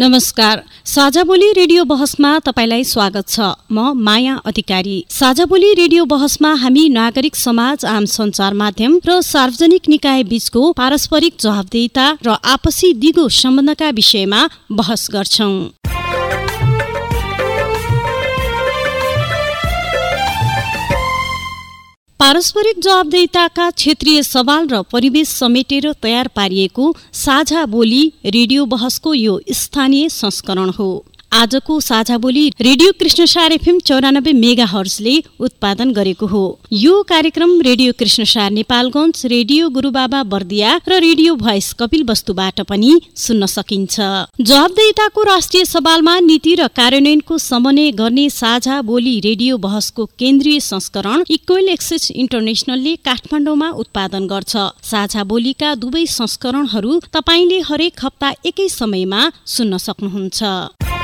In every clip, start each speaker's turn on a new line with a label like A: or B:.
A: नमस्कार। साझा बोली रेडियो बहसमा तपाईँलाई स्वागत छ। म माया अधिकारी। साझा बोली रेडियो बहसमा हामी नागरिक समाज आम सञ्चार माध्यम र सार्वजनिक निकाय बीचको पारस्परिक जवाबदेता र आपसी दिगो सम्बन्धका विषयमा बहस गर्छौं। पारस्परिक जवाबदेताका क्षेत्रीय सवाल र परिवेश समेटेर तयार पारिएको साझा बोली रेडियो बहसको यो स्थानीय संस्करण हो। आजको साझा बोली रेडियो कृष्णसार एफएम चौरानब्बे मेगा हर्सले उत्पादन गरेको हो। यो कार्यक्रम रेडियो कृष्णसार नेपालगञ्ज रेडियो गुरुबाबा बर्दिया र रेडियो भोइस कपिल वस्तुबाट पनि सुन्न सकिन्छ। जवाबदेताको राष्ट्रिय सवालमा नीति र कार्यान्वयनको समन्वय गर्ने साझा बोली रेडियो बहसको केन्द्रीय संस्करण इक्वेल एक्सेस इन्टरनेसनलले काठमाडौँमा उत्पादन गर्छ। साझा बोलीका दुवै संस्करणहरू तपाईँले हरेक हप्ता एकै समयमा सुन्न सक्नुहुन्छ।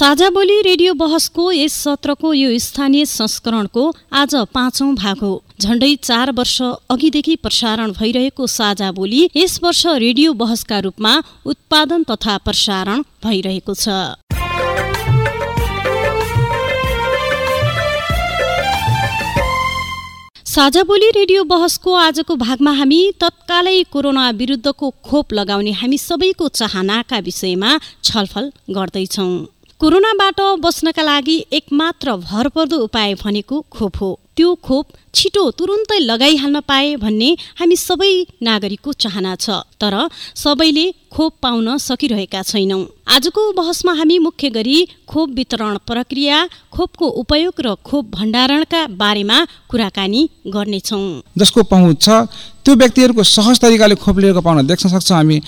A: साझा बोली रेडियो बहसको यस सत्रको यो स्थानीय संस्करणको आज पाँचौं भाग हो। झण्डै चार वर्ष अघिदेखि प्रसारण भइरहेको साझा बोली यस वर्ष रेडियो बहसका रूपमा उत्पादन तथा प्रसारण भइरहेको छ। साझा बोली रेडियो बहसको आजको भागमा हामी तत्कालै कोरोना विरुद्धको खोप लगाउने हामी सबैको चाहनाका विषयमा छलफल गर्दैछौँ। कोरोनाबाट बस्नका लागि एकमात्र भरपर्दो उपाय भनेको खोप हो। त्यो खोप छिटो तुरुन्तै लगाइहाल्न पाए भन्ने हामी सबै नागरिकको चाहना छ तर सबैले खोप पाउन सकिरहेका छैनौँ। आजको बहसमा हामी मुख्य गरी खोप वितरण प्रक्रिया खोपको उपयोग र खोप भण्डारणका बारेमा कुराकानी गर्नेछौँ।
B: जसको पहुँच छ त्यो व्यक्तिहरूको सहज तरिकाले खोप लिएको पाउन देख्न सक्छौँ हामी।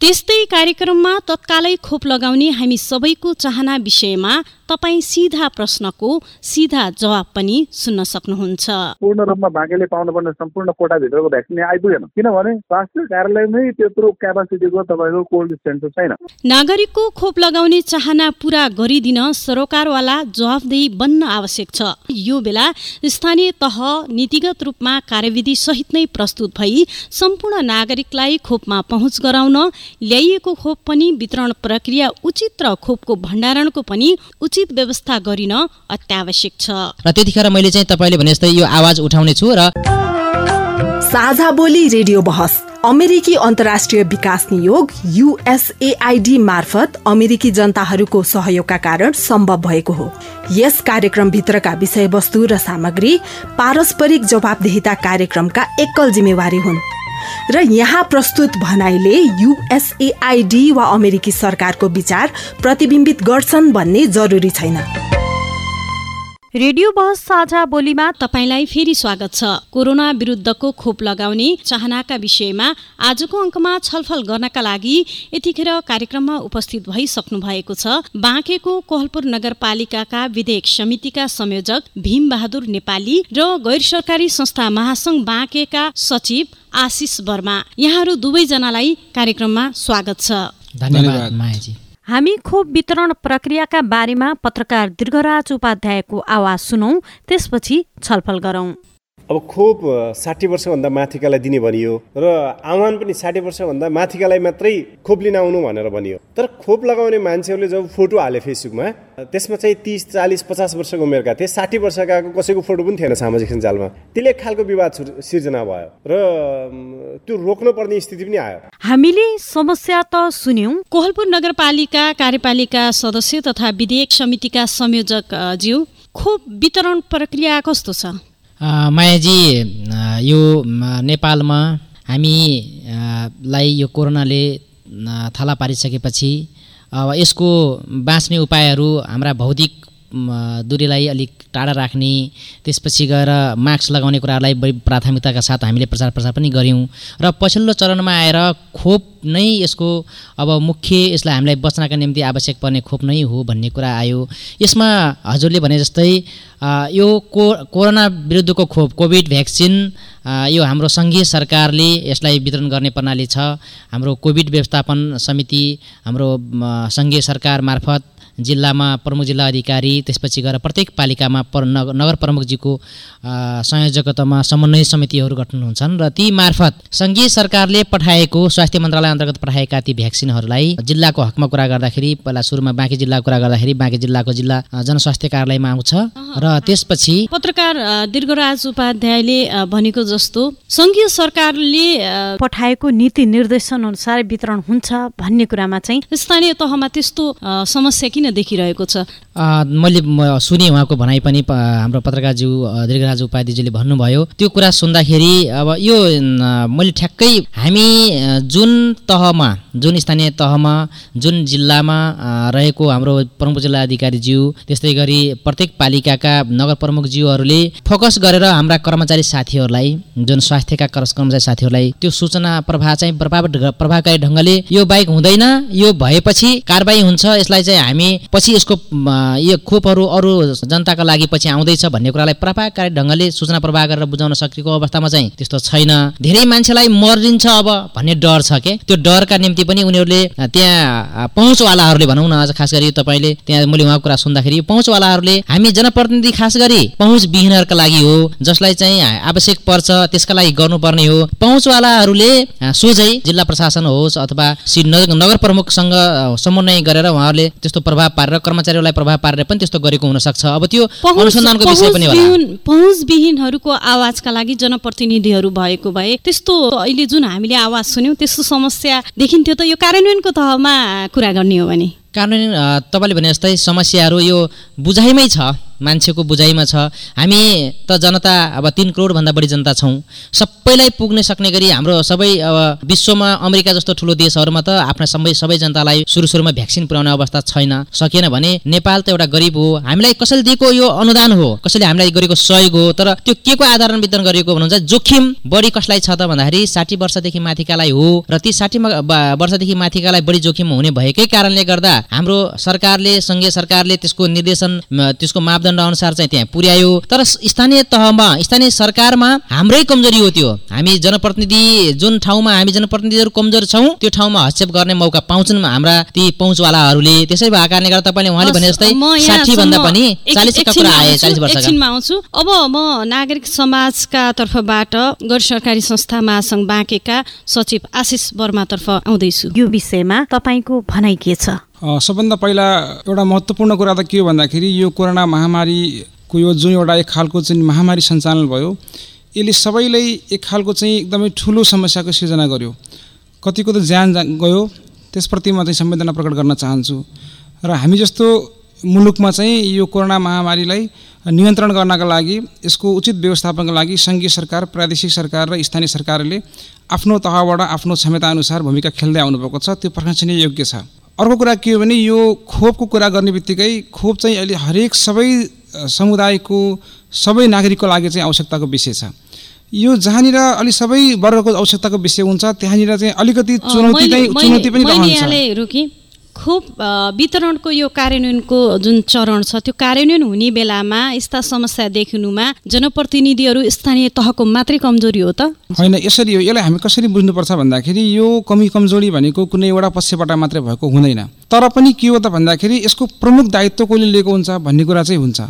A: त्यस्तै कार्यक्रममा तत्कालै खोप लगाउने हामी सबैको चाहना विषयमा तपाईँ सिधा प्रश्नको सिधा जवाब पनि सुन्न सक्नुहुन्छ।
C: पूर्ण रूपमा बाँकेले पाउनुपर्ने सम्पूर्ण कोटाभित्रको भ्याक्सिन आइपुगेन। किनभने स्वास्थ्य कार्यालयमै त्यत्रो क्यापासिटीको तपाईँको कोल्ड स्टोरेज छैन।
A: नागरिकको खोप लगाउने चाहना पूरा गरिदिन सरकारवाला जवाफदेही बन्न आवश्यक छ। यो बेला स्थानीय तह नीतिगत रूपमा कार्यविधि सहित नै प्रस्तुत भई सम्पूर्ण नागरिकलाई खोपमा पहुँच गराउन ल्याइएको खोप पनि वितरण प्रक्रिया उचित र खोपको भण्डारणको पनि उचित उचित व्यवस्था गरिन अत्यावश्यक छ।
D: र त्यतिखेर मैले चाहिँ तपाईँले भने जस्तै यो आवाज उठाउने छु र
E: साझा बोली रेडियो बहस अमेरिकी अन्तर्राष्ट्रिय विकास नियोग युएसएआईडी मार्फत अमेरिकी जनताहरूको सहयोगका कारण सम्भव भएको हो। यस कार्यक्रमभित्रका विषयवस्तु र सामग्री पारस्परिक जवाबदेहिता कार्यक्रमका एकल जिम्मेवारी हुन्। र यहाँ प्रस्तुत भनाइले युएसएआईडी वा अमेरिकी सरकारको विचार प्रतिबिम्बित गर्छन् भन्ने जरुरी छैन।
A: रेडियो बहस साझा बोलीमा तपाईँलाई फेरि स्वागत छ। कोरोना विरुद्धको खोप लगाउने चाहनाका विषयमा आजको अङ्कमा छलफल गर्नका लागि यतिखेर कार्यक्रममा उपस्थित भइसक्नु भएको छ। बाँकेको कोहलपुर नगरपालिकाका विधेयक समितिका संयोजक भीम बहादुर नेपाली र गैर सरकारी संस्था महासंघ बाँकेका सचिव आशिष वर्मा यहाँहरू दुवैजनालाई कार्यक्रममा स्वागत छ।
D: धन्यवाद मायाजी।
A: हामी खोप वितरण प्रक्रियाका बारेमा पत्रकार दीर्घराज उपाध्यायको आवाज सुनौ त्यसपछि छलफल गरौँ।
F: अब खोप साठी वर्षभन्दा माथिकालाई दिने भनियो र आह्वान पनि साठी वर्षभन्दा माथिकालाई मात्रै खोप लिन आउनु भनेर भनियो। तर खोप लगाउने मान्छेहरूले जब फोटो हाले फेसबुकमा त्यसमा चाहिँ तिस चालिस पचास वर्षको उमेरका थिए। साठी वर्षका कसैको फोटो पनि थिएन सामाजिक सञ्जालमा। त्यसले खालको विवाद सिर्जना भयो र त्यो रोक्न पर्ने स्थिति पनि आयो।
A: हामीले समस्या त सुन्यौँ। कोहलपुर नगरपालिका कार्यपालिका सदस्य तथा विधेयक समितिका संयोजक ज्यू खोप वितरण प्रक्रिया कस्तो छ?
D: मायाजी यो नेपालमा हामीलाई यो कोरोनाले थला पारिसकेपछि अब यसको बाँच्ने उपायहरू हाम्रा भौतिक दूरीलाई अलिक टाढा राख्ने त्यसपछि गएर मास्क लगाउने कुरालाई बढी प्राथमिकताका साथ हामीले प्रचार प्रसार पनि गऱ्यौँ। र पछिल्लो चरणमा आएर खोप नै यसको अब मुख्य यसलाई हामीलाई बच्नका निम्ति आवश्यक पर्ने खोप नै हो भन्ने कुरा आयो। यसमा हजुरले भने जस्तै यो को कोरोना विरुद्धको खोप कोभिड भ्याक्सिन यो हाम्रो सङ्घीय सरकारले यसलाई वितरण गर्ने प्रणाली छ। हाम्रो कोभिड व्यवस्थापन समिति हाम्रो सङ्घीय सरकार मार्फत जिल्लामा प्रमुख जिल्ला अधिकारी त्यसपछि गएर प्रत्येक पालिकामा पर नगर नगर प्रमुखजीको अ, संयोजकत्वमा समन्वय समितिहरू गठन हुन्छन् र ती मार्फत सङ्घीय सरकारले पठाएको स्वास्थ्य मन्त्रालय अन्तर्गत पठाएका ती भ्याक्सिनहरूलाई जिल्लाको हकमा कुरा गर्दाखेरि पहिला सुरुमा बाँकी जिल्लाको कुरा गर्दाखेरि बाँकी जिल्लाको जिल्ला जनस्वास्थ्य कार्यालयमा आउँछ र त्यसपछि
A: पत्रकार दीर्घराज उपाध्यायले भनेको जस्तो सङ्घीय सरकारले पठाएको नीति निर्देशन अनुसार वितरण हुन्छ भन्ने कुरामा चाहिँ स्थानीय तहमा त्यस्तो समस्या किन देखिरहेको छ?
D: मैले सुने उहाँको भनाइ पनि हाम्रो पत्रकारज्यू दीर्घराज उपाध्यायजीले भन्नुभयो। त्यो कुरा सुन्दाखेरि अब यो मैले ठ्याक्कै हामी जुन तहमा जुन स्थानीय तहमा जुन जिल्लामा रहेको हाम्रो प्रमुख जिल्ला अधिकारीज्यू त्यस्तै गरी प्रत्येक पालिकाका नगर प्रमुखज्यूहरूले फोकस गरेर हाम्रा कर्मचारी साथीहरूलाई जुन स्वास्थ्यका कर- कर्मचारी साथीहरूलाई त्यो सूचना प्रवाह चाहिँ प्रभाव प्रभावकारी ढङ्गले यो बाइक हुँदैन। यो भएपछि कारबाही हुन्छ। यसलाई चाहिँ हामी पछि यसको यो खोपहरू अरू जनताका लागि पछि आउँदैछ भन्ने कुरालाई प्रभावकारी ढङ्गले सूचना प्रवाह गरेर बुझाउन सकेको अवस्थामा चाहिँ त्यस्तो छैन। धेरै मान्छेलाई मरिन्छ अब भन्ने डर छ के? त्यो डरका निम्ति पनि उनीहरूले त्यहाँ पहुँचवालाहरूले भनौँ न आज खास गरी तपाईँले त्यहाँ मैले उहाँको कुरा सुन्दाखेरि पहुँचवालाहरूले हामी जनप्रतिनिधि खास गरी पहुँच विहीनहरूका लागि हो जसलाई चाहिँ आवश्यक पर्छ त्यसका लागि गर्नुपर्ने हो। पहुँचवालाहरूले सोझै जिल्ला प्रशासन होस् अथवा नगर प्रमुखसँग समन्वय गरेर उहाँहरूले त्यस्तो प्रभाव पारेर कर्मचारीहरूलाई प्रभाव पारेर पनि त्यस्तो गरेको हुनसक्छ। अब त्यो अनुसन्धानको विषय पनि होला।
A: पहुँचविहीनहरूको आवाजका लागि जनप्रतिनिधिहरू भएको भए त्यस्तो अहिले जुन हामीले आवाज सुन्यौँ त्यस्तो समस्या देखिन्थ्यो त। यो कार्यान्वयनको तहमा कुरा गर्ने हो भने।
D: कार्यान्वयन तपाईँले भने जस्तै समस्याहरू यो बुझाइमै छ। मान्छेको बुझाइमा छ। हामी त जनता अब तिन करोडभन्दा बढी जनता छौँ। सबैलाई पुग्न सक्ने गरी हाम्रो सबै अब विश्वमा अमेरिका जस्तो ठुलो देशहरूमा त आफ्ना सबै सबै जनतालाई सुरु सुरुमा भ्याक्सिन पुर्याउने अवस्था छैन। सकिएन भने नेपाल त एउटा गरिब हो। हामीलाई कसैले दिएको यो अनुदान हो? कसैले हामीलाई गरेको सहयोग हो? तर त्यो के को आधारमा वितरण गरिएको भन्नुहुन्छ जोखिम बढी कसलाई छ त भन्दाखेरि साठी वर्षदेखि माथिकालाई हो र ती साठी वर्षदेखि माथिकालाई बढी जोखिम हुने भएकै कारणले गर्दा हाम्रो सरकारले सङ्घीय सरकारले त्यसको निर्देशन त्यसको मापदण्ड अनुसार चाहिँ त्यहाँ पुर्यायो। तर स्थानीय तहमा स्थानीय सरकारमा हाम्रै कमजोरी हो त्यो। हामी जनप्रतिनिधि जुन ठाउँमा हामी जनप्रतिनिधिहरू कमजोर छौँ त्यो ठाउँमा हस्तक्षेप गर्ने मौका पाउँछन् हाम्रा ती पहुँचवालाहरूले। त्यसै भएको कारणले गर्दा तपाईँले उहाँले भने जस्तै साठी भन्दा पनि चालिसका कुरा आए
A: आउँछु,
D: चालिस वर्षका।
A: एकछिनमा आउँछु। अब म नागरिक समाजका तर्फबाट गैर सरकारी संस्था महासङ्घ बाँकेका सचिव आशिष वर्मातर्फ आउँदैछु। यो विषयमा तपाईँको भनाइ के छ?
B: सबभन्दा पहिला एउटा महत्त्वपूर्ण कुरा त के हो भन्दाखेरि यो कोरोना महामारीको यो जुन एउटा एक खालको चाहिँ महामारी सञ्चालन भयो यसले सबैलाई एक खालको चाहिँ एकदमै ठुलो समस्याको सिर्जना गर्यो। कतिको त ज्यान गयो त्यसप्रति म चाहिँ संवेदना प्रकट गर्न चाहन्छु। र हामी जस्तो मुलुकमा चाहिँ यो कोरोना महामारीलाई नियन्त्रण गर्नका लागि यसको उचित व्यवस्थापनको लागि सङ्घीय सरकार प्रादेशिक सरकार र स्थानीय सरकारले आफ्नो तहबाट आफ्नो क्षमताअनुसार भूमिका खेल्दै आउनुभएको छ। त्यो प्रशंसनीय योग्य छ। अर्को कुरा के हो भने यो खोपको कुरा गर्ने बित्तिकै खोप चाहिँ अहिले हरेक सबै समुदायको सबै नागरिकको लागि चाहिँ आवश्यकताको विषय छ। यो जहाँनिर अलि सबै वर्गको आवश्यकताको विषय हुन्छ त्यहाँनिर चाहिँ अलिकति चुनौती चुनौती पनि
A: खोप वितरणको यो कार्यान्वयनको जुन चरण छ त्यो कार्यान्वयन हुने बेलामा यस्ता समस्या देखिनुमा जनप्रतिनिधिहरू स्थानीय तहको मात्रै कमजोरी हो त?
B: होइन यसरी हो। यसलाई हामी कसरी बुझ्नुपर्छ भन्दाखेरि यो कमी कमजोरी भनेको कुनै एउटा पक्षबाट मात्रै भएको हुँदैन। तर पनि के हो त भन्दाखेरि यसको प्रमुख दायित्व कसले लिएको हुन्छ भन्ने कुरा चाहिँ हुन्छ।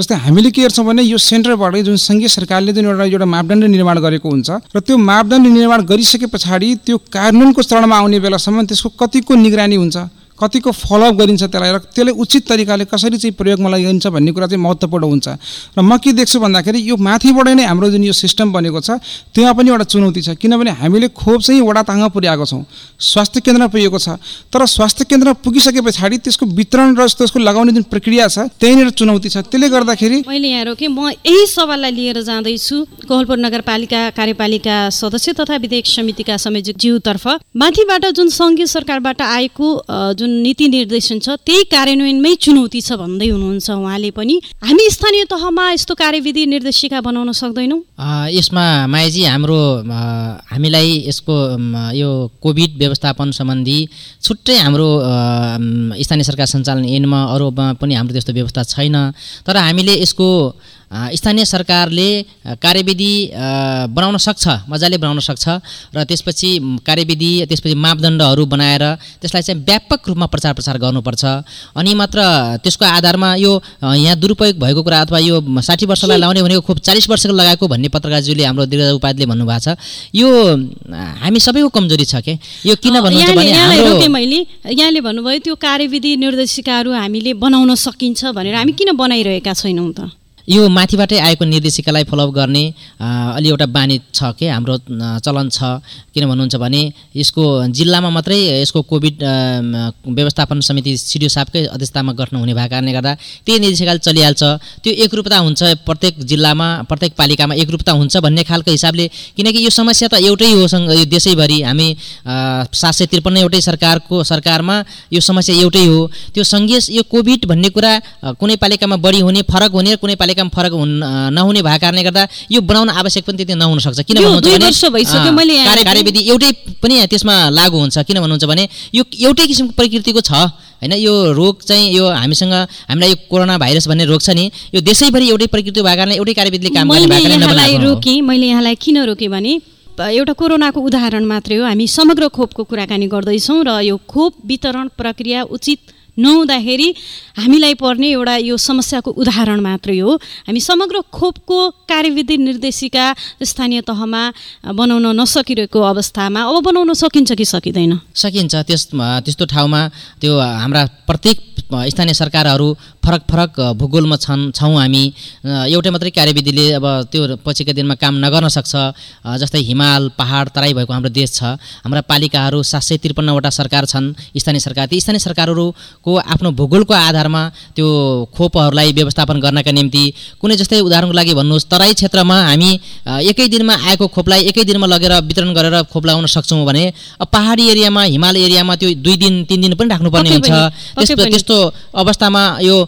B: जस्तै हामीले के हेर्छौँ भने यो सेन्टरबाटै जुन सङ्घीय सरकारले जुन एउटा एउटा मापदण्ड निर्माण गरेको हुन्छ र त्यो मापदण्ड निर्माण गरिसके पछाडि त्यो कार्यान्वयनको चरणमा आउने बेलासम्म त्यसको कतिको निगरानी हुन्छ? कतिको फलोअप गरिन्छ त्यसलाई र त्यसलाई उचित तरिकाले कसरी चाहिँ प्रयोगमा लगाइन्छ भन्ने कुरा चाहिँ महत्त्वपूर्ण हुन्छ। र म के देख्छु भन्दाखेरि यो माथिबाट नै हाम्रो जुन यो सिस्टम बनेको छ त्यहाँ पनि एउटा चुनौती छ। किनभने हामीले खोप चाहिँ वडा ताङमा पुर्याएको छौँ। स्वास्थ्य केन्द्रमा पुगेको छ। तर स्वास्थ्य केन्द्रमा पुगिसके पछाडि त्यसको वितरण र त्यसको लगाउने जुन प्रक्रिया छ त्यहीँनिर चुनौती छ। त्यसले गर्दाखेरि
A: मैले यहाँ रोकेँ। म यही सवाललाई लिएर जाँदैछु। कोहलपुर नगरपालिका कार्यपालिका सदस्य तथा विधेयक समितिका संयोजक ज्यूतर्फ माथिबाट जुन सङ्घीय सरकारबाट आएको जुन जुन नीति निर्देशन छ त्यही कार्यान्वयनमै चुनौती छ भन्दै हुनुहुन्छ उहाँले पनि। हामी स्थानीय तहमा यस्तो कार्यविधि निर्देशिका बनाउन सक्दैनौँ?
D: यसमा मायाजी हाम्रो हामीलाई यसको यो कोभिड व्यवस्थापन सम्बन्धी छुट्टै हाम्रो स्थानीय सरकार सञ्चालन ऐनमा अरूमा पनि हाम्रो त्यस्तो व्यवस्था छैन। तर हामीले यसको स्थानीय सरकारले कार्यविधि बनाउन सक्छ मजाले बनाउन सक्छ र त्यसपछि कार्यविधि त्यसपछि मापदण्डहरू बनाएर त्यसलाई चाहिँ व्यापक रूपमा प्रचार प्रसार गर्नुपर्छ। अनि मात्र त्यसको आधारमा यो यहाँ दुरुपयोग भएको कुरा अथवा यो साठी वर्षलाई लाउने भनेको खुब चालिस वर्षको लगाएको भन्ने पत्रकारज्यूले हाम्रो दीर्घ उपाधिले भन्नुभएको छ। यो हामी सबैको कमजोरी छ के? यो किन भन्नुहुन्छ
A: भने मैले। यहाँले भन्नुभयो त्यो कार्यविधि निर्देशिकाहरू हामीले बनाउन सकिन्छ भनेर। हामी किन बनाइरहेका छैनौँ त?
D: यो माथिबाटै आएको निर्देशिकालाई फलोअप गर्ने अलि एउटा बानी छ के हाम्रो चलन छ। किन भन्नुहुन्छ भने यसको जिल्लामा मात्रै यसको कोभिड व्यवस्थापन समिति सिडिओ साहबकै अध्यक्षतामा गठन हुने भएको कारणले गर्दा त्यही निर्देशिकाले चलिहाल्छ। त्यो एकरूपता हुन्छ प्रत्येक जिल्लामा प्रत्येक पालिकामा एकरूपता हुन्छ भन्ने खालको हिसाबले किनकि यो समस्या त एउटै हो यो देशैभरि। हामी सात सय त्रिपन्न एउटै सरकारको सरकारमा यो समस्या एउटै हो। त्यो सङ्घीय यो कोभिड भन्ने कुरा कुनै पालिकामा बढी हुने फरक हुने कुनै पालिका कार्यक्रम फरक हुन नहुने भएको कारणले गर्दा यो बनाउन आवश्यक पनि त्यति नहुन सक्छ किन भन्नुहुन्छ भने कार्यविधि एउटै पनि त्यसमा लागु हुन्छ। किन भन्नुहुन्छ भने यो एउटै किसिमको प्रकृतिको छ होइन? यो रोग चाहिँ यो हामीसँग हामीलाई यो कोरोना भाइरस भन्ने रोग छ नि यो देशैभरि एउटै प्रकृति भएको कारणले एउटै कार्यविधिले काम गर्ने
A: रोकेँ मैले यहाँलाई किन रोकेँ भने एउटा कोरोनाको उदाहरण मात्रै हो। हामी समग्र खोपको कुराकानी गर्दैछौँ र यो खोप वितरण प्रक्रिया उचित नहुँदाखेरि हामीलाई पर्ने एउटा यो समस्याको उदाहरण मात्रै हो। हामी समग्र खोपको कार्यविधि निर्देशिका स्थानीय तहमा बनाउन नसकिरहेको अवस्थामा अब बनाउन सकिन्छ कि सकिँदैन?
D: सकिन्छ। त्यस त्यस्तो ठाउँमा त्यो हाम्रा प्रत्येक स्थानीय सरकारहरू फरक फरक भूगोलमा छन् छौँ हामी। एउटै मात्रै कार्यविधिले अब त्यो पछिका दिनमा काम नगर्न सक्छ। जस्तै हिमाल पहाड तराई भएको हाम्रो देश छ। हाम्रा पालिकाहरू सात सय त्रिपन्नवटा सरकार छन् स्थानीय सरकार। ती स्थानीय सरकारहरूको आफ्नो भूगोलको आधारमा त्यो खोपहरूलाई व्यवस्थापन गर्नका निम्ति कुनै जस्तै उदाहरणको लागि भन्नुहोस् तराई क्षेत्रमा हामी एकै दिनमा आएको खोपलाई एकै दिनमा लगेर वितरण गरेर खोप लगाउन सक्छौँ भने पहाडी एरियामा हिमाल एरियामा त्यो दुई दिन तिन दिन पनि राख्नुपर्ने हुन्छ। त्यस्तो अवस्थामा यो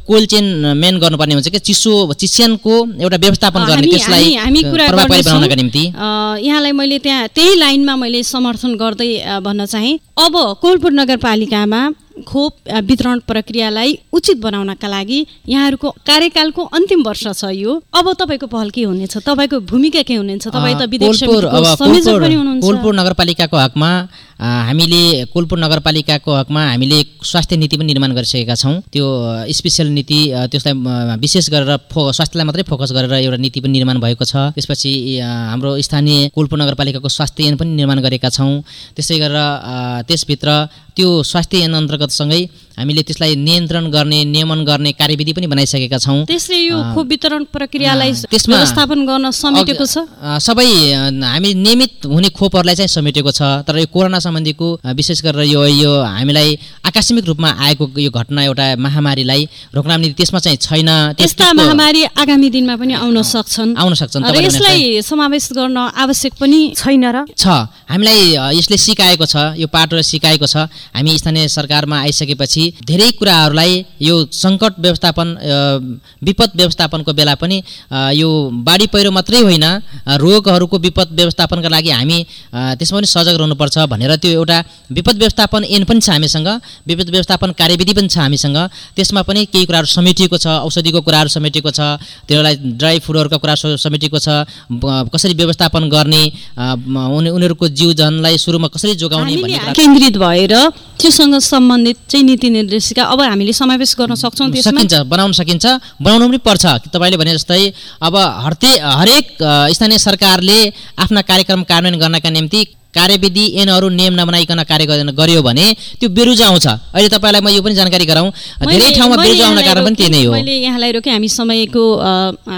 D: कोल्ड चेन मेन गर्नुपर्ने हुन्छ कि चिसो चिस्यानको एउटा व्यवस्थापन गर्ने त्यसलाई हामी बनाउनका निम्ति।
A: यहाँलाई मैले त्यहाँ त्यही लाइनमा मैले समर्थन गर्दै भन्न चाहेँ। अब कोलपुर नगरपालिकामा खोप वितरण प्रक्रियालाई उचित बनाउनका लागि यहाँहरूको कार्यकालको अन्तिम वर्ष छ यो। अब तपाईँको पहल के हुनेछ? तपाईँको भूमिका के हुनेछ? तपाईँ त विदेश
D: कोलपुर नगरपालिकाको हकमा हामीले कोलपुर नगरपालिकाको हकमा हामीले स्वास्थ्य नीति पनि निर्माण गरिसकेका छौँ। त्यो स्पेसल नीति त्यसलाई विशेष गरेर फो स्वास्थ्यलाई मात्रै फोकस गरेर एउटा नीति पनि निर्माण भएको छ। त्यसपछि हाम्रो स्थानीय कोलपुर नगरपालिकाको स्वास्थ्य ऐन पनि निर्माण गरेका छौँ। त्यसै गरेर त्यसभित्र त्यो स्वास्थ्य ऐन अन्तर्गतसँगै हामीले त्यसलाई नियन्त्रण गर्ने नियमन गर्ने कार्यविधि पनि बनाइसकेका छौँ।
A: त्यसले यो खोप वितरण प्रक्रियालाई त्यसमा व्यवस्थापन गर्न समेटेको छ?
D: सबै हामी नियमित हुने खोपहरूलाई चाहिँ समेटेको छ तर यो कोरोना सम्बन्धीको विशेष गरेर यो यो हामीलाई आकस्मिक रूपमा आएको यो घटना एउटा महामारीलाई रोक्न नीति त्यसमा चाहिँ छैन।
A: त्यस्ता महामारी आगामी दिनमा पनि आउन सक्छन्।
D: आउन सक्छन्
A: यसलाई समावेश गर्न आवश्यक पनि छैन र?
D: छ हामीलाई यसले सिकाएको छ यो पाटोले सिकाएको छ हामी स्थानीय सरकारमा आइसकेपछि धेरै कुराहरूलाई यो सङ्कट व्यवस्थापन विपद व्यवस्थापनको बेला पनि यो बाढी पहिरो मात्रै होइन रोगहरूको विपद व्यवस्थापनका लागि हामी त्यसमा पनि सजग रहनुपर्छ भनेर त्यो एउटा विपद व्यवस्थापन एन पनि छ हामीसँग विपद व्यवस्थापन कार्यविधि पनि छ हामीसँग। त्यसमा पनि केही कुराहरू समेटिएको छ औषधिको कुराहरू समेटिएको छ त्यसलाई ड्राई फुडहरूका कुरा समेटिएको छ कसरी व्यवस्थापन गर्ने उनीहरूको जीवजनलाई सुरुमा कसरी जोगाउने
A: केन्द्रित भएर त्योसँग सम्बन्धित चाहिँ नीति निर्देशिका अब हामीले समावेश गर्न सक्छौँ
D: सकिन्छ बनाउन सकिन्छ बनाउनु पनि पर्छ। तपाईँले भने जस्तै अब हर्ते हरेक स्थानीय सरकारले आफ्ना कार्यक्रम कार्यान्वयन गर्नका निम्ति कार्यविधि ऐनहरू नियम नबनाइकन कार्य गर्यो भने त्यो बेरुजा आउँछ। अहिले तपाईँलाई म यो पनि जानकारी गराउँ। धेरै ठाउँमा बेरुजा आउन कारण पनि त्यही नै हो।
A: मैले यहाँलाई रोकेँ। हामी समयको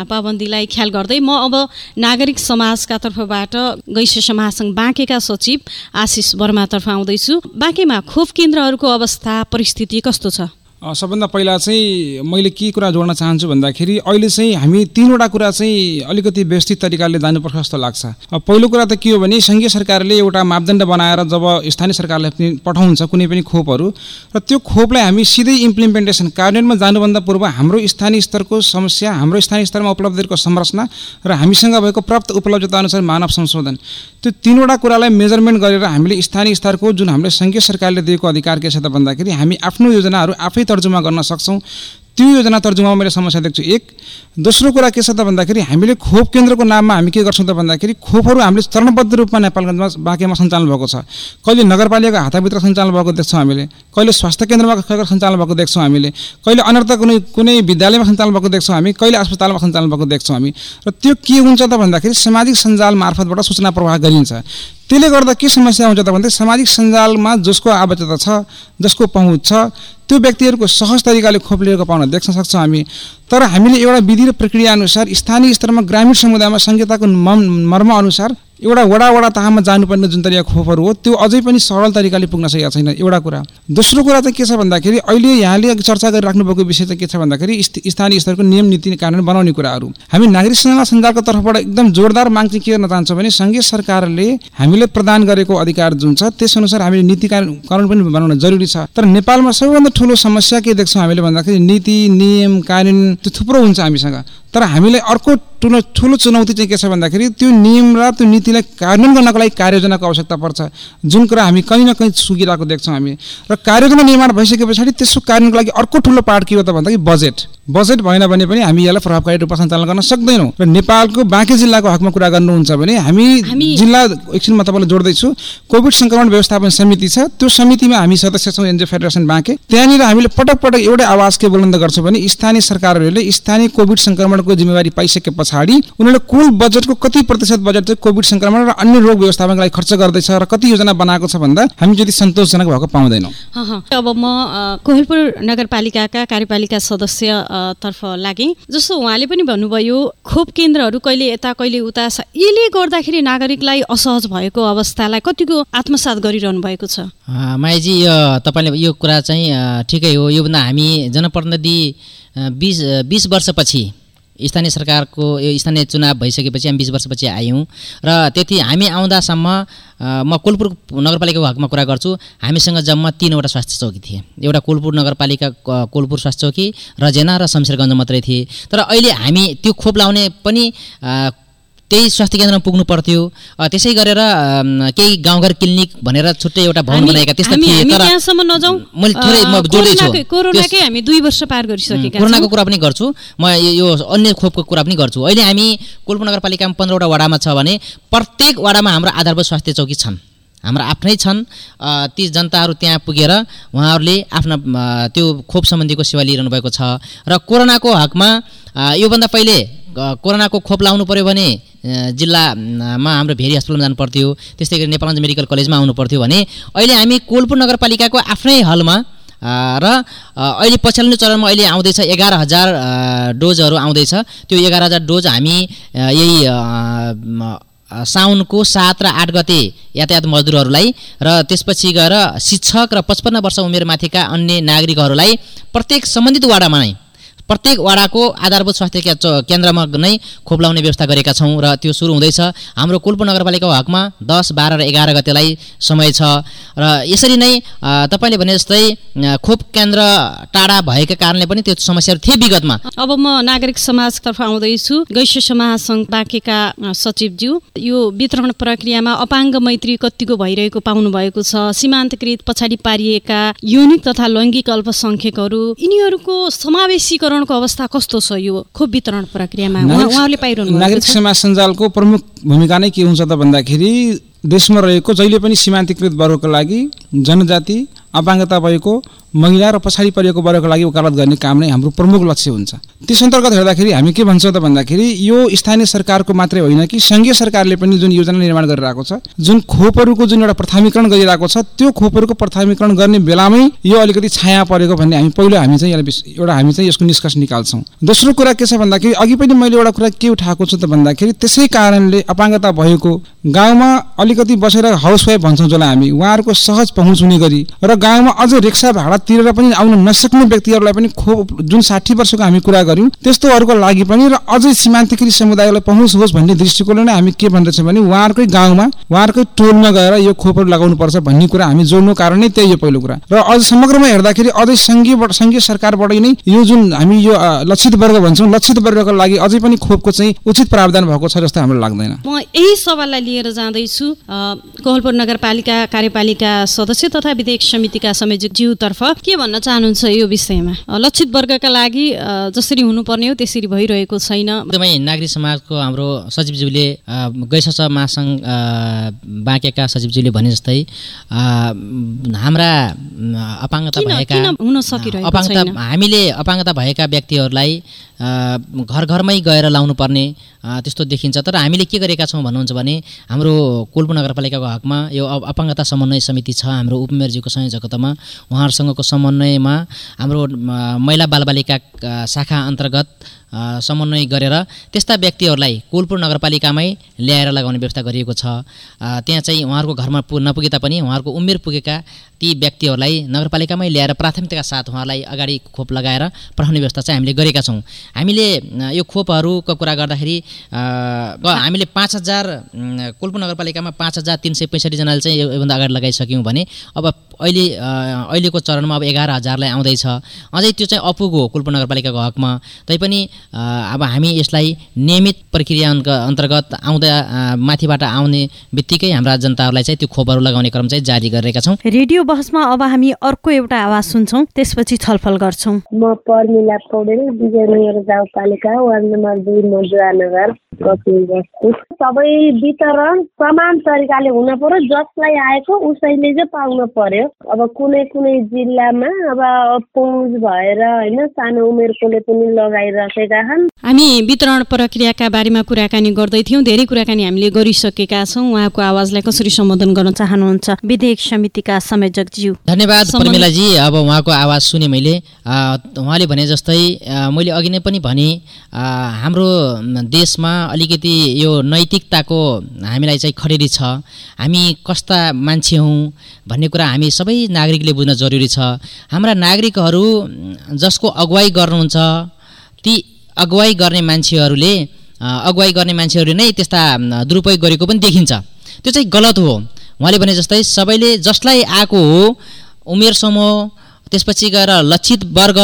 A: पाबन्दीलाई ख्याल गर्दै म अब नागरिक समाजका तर्फबाट गैसेस महासङ्घ बाँकेका सचिव आशिष वर्मातर्फ आउँदैछु। बाँकेमा खोप केन्द्रहरूको अवस्था परिस्थिति कस्तो छ?
B: सबभन्दा पहिला चाहिँ मैले के कुरा जोड्न चाहन्छु भन्दाखेरि अहिले चाहिँ हामी तिनवटा कुरा चाहिँ अलिकति व्यवस्थित तरिकाले जानुपर्छ जस्तो लाग्छ पहिलो कुरा त के हो भने सङ्घीय सरकारले एउटा मापदण्ड बनाएर जब स्थानीय सरकारलाई पनि पठाउँछ कुनै पनि खोपहरू र त्यो खोपलाई हामी सिधै इम्प्लिमेन्टेसन कार्यान्वयनमा जानुभन्दा पूर्व हाम्रो स्थानीय स्तरको समस्या हाम्रो स्थानीय स्तरमा उपलब्धिहरूको संरचना र हामीसँग भएको प्राप्त उपलब्धता अनुसार मानव संशोधन त्यो तिनवटा कुरालाई मेजरमेन्ट गरेर हामीले स्थानीय स्तरको जुन हामीले सङ्घीय सरकारले दिएको अधिकार के छ त भन्दाखेरि हामी आफ्नो योजनाहरू आफै तर्जुमा गर्न सक्छौँ। त्यो योजना तर्जुमामा मैले समस्या देख्छु। एक दोस्रो कुरा के छ त भन्दाखेरि हामीले खोप केन्द्रको नाममा हामी के गर्छौँ त भन्दाखेरि खोपहरू हामीले चरणबद्ध रूपमा नेपालगञ्जमा बाँकीमा सञ्चालन भएको छ। कहिले नगरपालिकाको हाताभित्र सञ्चालन भएको देख्छौँ हामीले। कहिले स्वास्थ्य केन्द्रमा सञ्चालन भएको देख्छौँ हामीले। कहिले अनर्थ कुनै कुनै विद्यालयमा सञ्चालन भएको देख्छौँ हामी। कहिले अस्पतालमा सञ्चालन भएको देख्छौँ हामी। र त्यो के हुन्छ त भन्दाखेरि सामाजिक सञ्जाल मार्फतबाट सूचना प्रवाह गरिन्छ। त्यसले गर्दा के समस्या हुन्छ त भन्दाखेरि सामाजिक सञ्जालमा जसको आवश्यकता छ जसको पहुँच छ त्यो व्यक्तिहरूको सहज तरिकाले खोप लिएको पाउन देख्न सक्छौँ हामी। तर हामीले एउटा विधि र प्रक्रिया अनुसार स्थानीय स्तरमा ग्रामीण समुदायमा संहिताको मर्म अनुसार एउटा वडा वडा तहमा जानुपर्ने जुन तरिका खोपहरू हो त्यो अझै पनि सरल तरिकाले पुग्न सकेको छैन। एउटा कुरा। दोस्रो कुरा चाहिँ के छ भन्दाखेरि अहिले यहाँले चर्चा गरिराख्नु भएको विषय चाहिँ के छ भन्दाखेरि स्थ- स्थानीय स्तरको नियम नीति कानुन बनाउने कुराहरू। हामी नागरिक सेवा सञ्जालको तर्फबाट एकदम जोरदार माग चाहिँ के गर्न चाहन्छौँ भने सङ्घीय सरकारले हामीले प्रदान गरेको अधिकार जुन छ त्यसअनुसार हामीले नीति कानुन कानुन पनि बनाउन जरुरी छ। तर नेपालमा सबैभन्दा ठुलो समस्या के देख्छौँ हामीले भन्दाखेरि नीति नियम कानुन त्यो थुप्रो हुन्छ हामीसँग। तर हामीलाई अर्को ठुलो ठुलो चुनौती चाहिँ के छ भन्दाखेरि त्यो नियम र त्यो नीतिलाई कार्यान्वयन गर्नको लागि कार्ययोजनाको आवश्यकता पर्छ। जुन कुरा हामी कहीँ न कहीँ सुकिरहेको देख्छौँ हामी। र कार्ययोजना निर्माण भइसके पछाडि त्यसको कार्यान्वयनको लागि अर्को ठुलो पार्ट के हो त भन्दाखेरि बजेट। बजेट भएन भने पनि हामी यसलाई प्रभावकारी रूपमा सञ्चालन गर्न सक्दैनौँ। र नेपालको बाँकी जिल्लाको हकमा कुरा गर्नुहुन्छ भने हामी जिल्ला एकछिन म तपाईँलाई जोड्दैछु कोभिड सङ्क्रमण व्यवस्थापन समिति छ त्यो समितिमा हामी सदस्य छौँ एनजिओ फेडरेसन बाँके। त्यहाँनिर हामीले पटक पटक एउटै आवाज के बुलन्द गर्छौँ भने स्थानीय सरकारहरूले स्थानीय कोभिड सङ्क्रमणको जिम्मेवारी पाइसके पछाडि उनीहरूले कुल बजेटको कति प्रतिशत बजेट चाहिँ कोभिड सङ्क्रमण र अन्य रोग व्यवस्थापनको लागि खर्च गर्दैछ र कति योजना बनाएको छ भन्दा हामी जति सन्तोषजनक भएको पाउँदैनौँ।
A: अब म कोहलपुर नगरपालिकाका कार्यपालिका सदस्य तर्फ लागेँ। जस्तो उहाँले पनि भन्नुभयो खोप केन्द्रहरू कहिले यता कहिले उता छ यसले गर्दाखेरि नागरिकलाई असहज भएको अवस्थालाई कतिको आत्मसात गरिरहनु भएको छ?
D: अ, मायाजी यो तपाईँले यो कुरा चाहिँ ठिकै हो। योभन्दा हामी जनप्रतिनिधि बिस बिस वर्षपछि स्थानीय सरकारको यो स्थानीय चुनाव भइसकेपछि हामी बिस वर्षपछि आयौँ। र त्यति हामी आउँदासम्म म कोलपुर नगरपालिकाको हकमा कुरा गर्छु। हामीसँग जम्मा तिनवटा स्वास्थ्य चौकी थिए। एउटा कोलपुर नगरपालिका कोलपुर स्वास्थ्य चौकी रजेना र शमशेरगञ्ज मात्रै थिए। तर अहिले हामी त्यो खोप लाउने पनि त्यही स्वास्थ्य केन्द्रमा पुग्नु पर्थ्यो। त्यसै गरेर केही गाउँघर क्लिनिक भनेर छुट्टै एउटा भवन बनाएका त्यस्ता
A: हामी-
D: थिए
A: हामी
D: तर
A: त्यहाँसम्म नजाउँ।
D: मैले थोरै म
A: अ,
D: जोड्दैछु।
A: कोरोनाकै-
D: कुरा पनि गर्छु। म यो- अन्य खोपको कुरा पनि गर्छु। अहिले हामी कोलपुर नगरपालिकामा पन्ध्रवटा वडामा छ भने प्रत्येक वडामा हाम्रो आधारभूत स्वास्थ्य चौकी छन्। हाम्रो आफ्नै छन्। ती जनताहरू त्यहाँ पुगेर उहाँहरूले आफ्ना त्यो खोप सम्बन्धीको सेवा लिइरहनु भएको छ। र कोरोनाको हकमा योभन्दा पहिले कोरोनाको खोप लाउनु पऱ्यो भने जिल्लामा हाम्रो भेरी हस्पिटलमा जानु पर्थ्यो। त्यस्तै गरी नेपालगञ्ज मेडिकल कलेजमा आउनु पर्थ्यो भने अहिले हामी कोलपुर नगरपालिकाको आफ्नै हलमा र अहिले पछिल्लो चरणमा अहिले आउँदैछ एघार हजार डोजहरू आउँदैछ। त्यो एघार हजार डोज हामी यही साउनको सात र आठ गते यातायात मजदुरहरूलाई र त्यसपछि गएर शिक्षक र पचपन्न वर्ष उमेर माथिका अन्य नागरिकहरूलाई प्रत्येक सम्बन्धित वाडामा नै प्रत्येक वाडाको आधारभूत स्वास्थ्य केन्द्रमा नै खोप लाउने व्यवस्था गरेका छौँ र त्यो सुरु हुँदैछ। हाम्रो कोलपुर नगरपालिकाको हकमा दस बाह्र र एघार गतेलाई समय छ। र यसरी नै तपाईँले भने जस्तै खोप केन्द्र टाढा भएका कारणले पनि त्यो समस्याहरू थिए विगतमा।
A: अब म नागरिक समाजतर्फ आउँदैछु। गैस महासङ्घ बाँकेका सचिवज्यू यो वितरण प्रक्रियामा अपाङ्ग मैत्री कतिको भइरहेको पाउनु भएको छ। सीमान्तकृत पछाडि पारिएका यौनिक तथा लैङ्गिक अल्पसङ्ख्यकहरू यिनीहरूको समावेशीकरणको अवस्था कस्तो छ यो खोप वितरण प्रक्रियामा? उहाँहरूले पाइरहनु
B: नागरिक समाज सञ्जालको प्रमुख भूमिका नै के हुन्छ त भन्दाखेरि देशमा रहेको जहिले पनि सीमान्तकृत वर्गको लागि जनजाति अपाङ्गता भएको महिला र पछाडि परेको वर्गको लागि वकालत गर्ने काम नै हाम्रो प्रमुख लक्ष्य हुन्छ। त्यस अन्तर्गत हेर्दाखेरि हामी के भन्छौँ त भन्दाखेरि यो स्थानीय सरकारको मात्रै होइन कि सङ्घीय सरकारले पनि जुन योजना निर्माण गरिरहेको छ जुन खोपहरूको जुन एउटा प्रथामीकरण गरिरहेको छ त्यो खोपहरूको प्रथामीकरण गर्ने बेलामै यो अलिकति छाया परेको भन्ने हामी पहिलो हामी चाहिँ यसलाई एउटा हामी चाहिँ यसको निष्कर्ष निकाल्छौँ। दोस्रो कुरा के छ भन्दाखेरि अघि पनि मैले एउटा कुरा के उठाएको छु त भन्दाखेरि त्यसै कारणले अपाङ्गता भएको गाउँमा अलिकति बसेर हाउसवाइफ भन्छौँ जसलाई हामी। उहाँहरूको सहज पहुँच हुने गरी। र गाउँमा अझ रिक्सा भाडा तिरेर पनि आउन नसक्ने व्यक्तिहरूलाई पनि खोप जुन साठी वर्षको हामी कुरा गऱ्यौँ त्यस्तोहरूको लागि पनि र अझै सीमान्तकृत समुदायलाई पहुँच होस् भन्ने दृष्टिकोणले नै हामी के भन्दैछौँ भने उहाँहरूकै गाउँमा उहाँहरूकै टोलमा गएर यो खोपहरू लगाउनु पर्छ भन्ने कुरा हामी जोड्नु कारण नै त्यही हो पहिलो कुरा। र अझ समग्रमा हेर्दाखेरि अझै सङ्घीयबाट सङ्घीय सरकारबाट नै यो जुन हामी यो लक्षित वर्ग भन्छौँ लक्षित वर्गको लागि अझै पनि खोपको चाहिँ उचित प्रावधान भएको छ जस्तो हाम्रो लाग्दैन।
A: म यही सवाललाई लिएर जाँदैछु। कोहलपुर नगरपालिका कार्यपालिका सदस्य तथा विधेयक समितिका संयोजक ज्यूतर्फ के भन्न चाहनुहुन्छ यो विषयमा? लक्षित वर्गका लागि जसरी हुनुपर्ने हो त्यसरी भइरहेको छैन।
D: एकदमै नागरिक समाजको हाम्रो सचिवज्यूले गैस महासङ्घ बाँकेका सचिवज्यूले भने जस्तै हाम्रा अपाङ्गता भएका
A: हुन सकिरहेको
D: अपाङ्गता हामीले अपाङ्गता भएका व्यक्तिहरूलाई घर घरमै गएर लाउनु पर्ने त्यस्तो देखिन्छ। तर हामीले के गरेका छौँ भन्नुहुन्छ भने हाम्रो कोल्पु नगरपालिकाको हकमा यो अपाङ्गता समन्वय समिति छ हाम्रो उपमेयरजीको संयोजकतामा उहाँहरूसँगको समन्वयमा हाम्रो महिला बालबालिका शाखा अन्तर्गत समन्वय गरेर त्यस्ता व्यक्तिहरूलाई कोलपुर नगरपालिकामै ल्याएर लगाउने व्यवस्था गरिएको छ। त्यहाँ चाहिँ उहाँहरूको घरमा पु नपुगे तापनि उहाँहरूको उमेर पुगेका ती व्यक्तिहरूलाई नगरपालिकामै ल्याएर प्राथमिकताका साथ उहाँलाई अगाडि खोप लगाएर पठाउने व्यवस्था चाहिँ हामीले गरेका छौँ। हामीले यो खोपहरूको कुरा गर्दाखेरि हामीले पाँच हजार कोलपुर नगरपालिकामा पाँच हजार तिन सय पैँसठीजनाले चाहिँ योभन्दा अगाडि लगाइसक्यौँ भने अब अहिले अहिलेको चरणमा अब एघार हजारलाई आउँदैछ। अझै त्यो चाहिँ अपुगो हो कोलपुर नगरपालिकाको हकमा तैपनि अब हामी यसलाई नियमित प्रक्रिया अन्तर्गत आउँदा माथिबाट आउने बित्तिकै हाम्रा जनताहरूलाई चाहिँ त्यो खोपहरू लगाउने क्रम चाहिँ जारी गरिरहेका छौँ।
A: रेडियो बहसमा अब हामी अर्को एउटा आवाज सुन्छौँ त्यसपछि छलफल गर्छौँ।
G: म पर्मिला पौडेल विजयनगर गाउँपालिका वार्ड नम्बर दुई मजुवानगर सबै वितरण समान तरिकाले हुन पर्यो जसलाई आएको उसैले चाहिँ पाउन पर्यो। अब कुनै कुनै जिल्लामा अब पहुँच भएर होइन सानो उमेरकोले पनि लगाइराखेका छन्।
A: हामी वितरण प्रक्रियाका बारेमा कुराकानी गर्दैथ्यौँ धेरै कुराकानी हामीले गरिसकेका छौँ। उहाँको आवाजलाई कसरी सम्बोधन गर्न चाहनुहुन्छ? विधेयक समितिका संयोजकज्यू।
D: धन्यवाद पर्मिलाजी। अब उहाँको आवाज सुने मैले। उहाँले भने जस्तै मैले अघि नै पनि भने हाम्रो देशमा अलिकति यो नैतिकताको हामीलाई चाहिँ खडेरी छ। हामी कस्ता मान्छे हौँ भन्ने कुरा हामी सबै नागरिकले बुझ्न जरुरी छ। हाम्रा नागरिकहरू जसको अगुवाई गर्नुहुन्छ ती अगुवाई गर्ने मान्छेहरूले अगुवाई गर्ने मान्छेहरूले नै त्यस्ता दुरुपयोग गरेको पनि देखिन्छ। त्यो चाहिँ गलत हो। उहाँले भने जस्तै सबैले जसलाई आएको हो उमेर समूह त्यसपछि गएर लक्षित वर्ग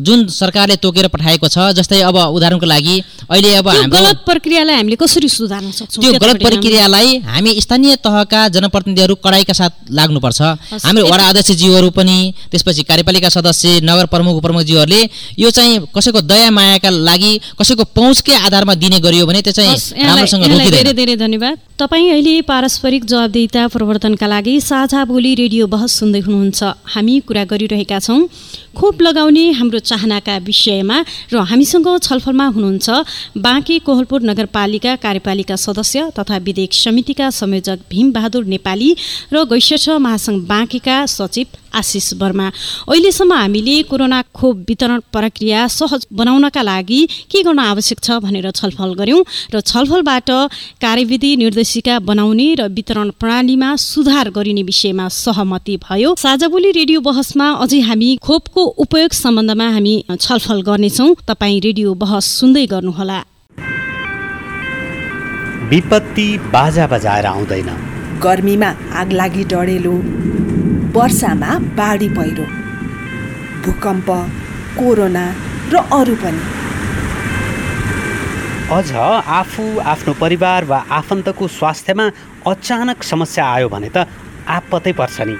D: जुन सरकारले तोकेर पठाएको छ जस्तै अब उदाहरणको लागि अहिले अब
A: गलत प्रक्रियालाई हामीले कसरी सुधार्न सक्छौँ?
D: त्यो गलत प्रक्रियालाई हामी स्थानीय तहका जनप्रतिनिधिहरू कडाइका साथ लाग्नुपर्छ। हाम्रो वडा अध्यक्षज्यूहरू पनि त्यसपछि कार्यपालिका सदस्य नगर प्रमुख प्रमुखज्यूहरूले यो चाहिँ कसैको दया मायाका लागि कसैको पहुँचकै आधारमा दिने गरियो भने त्यो चाहिँ राम्रोसँग
A: धेरै धेरै धन्यवाद। तपाईँ अहिले पारस्परिक जवाबदेता प्रवर्तनका लागि साझा बोली रेडियो बहस सुन्दै हुनुहुन्छ। हामी कुरा गरिरहेका रहेका छौँ। खोप लगाउने हाम्रो चाहनाका विषयमा र हामीसँग छलफलमा हुनुहुन्छ बाँके कोहलपुर नगरपालिका कार्यपालिका सदस्य तथा विधेयक समितिका संयोजक भीमबहादुर नेपाली र गैसठ महासङ्घ बाँकेका सचिव आशिष वर्मा। अहिलेसम्म हामीले कोरोना खोप वितरण प्रक्रिया सहज बनाउनका लागि के गर्न आवश्यक छ भनेर छलफल गऱ्यौँ र छलफलबाट कार्यविधि निर्देशिका बनाउने र वितरण प्रणालीमा सुधार गरिने विषयमा सहमति भयो। साझाबोली रेडियो बहसमा अझै हामी खोपको उपयोग सम्बन्धमा हामी छलफल गर्नेछौँ। तपाईँ रेडियो बहस सुन्दै गर्नुहोला।
H: विपत्ति बाजा बजाएर आउँदैन।
E: गर्मीमा आग लागि डढेलो वर्षामा बाढी पहिरो भूकम्प कोरोना र अरू पनि।
H: अझ आफू आफ्नो परिवार वा आफन्तको स्वास्थ्यमा अचानक समस्या आयो भने त आपतै पर्छ नि।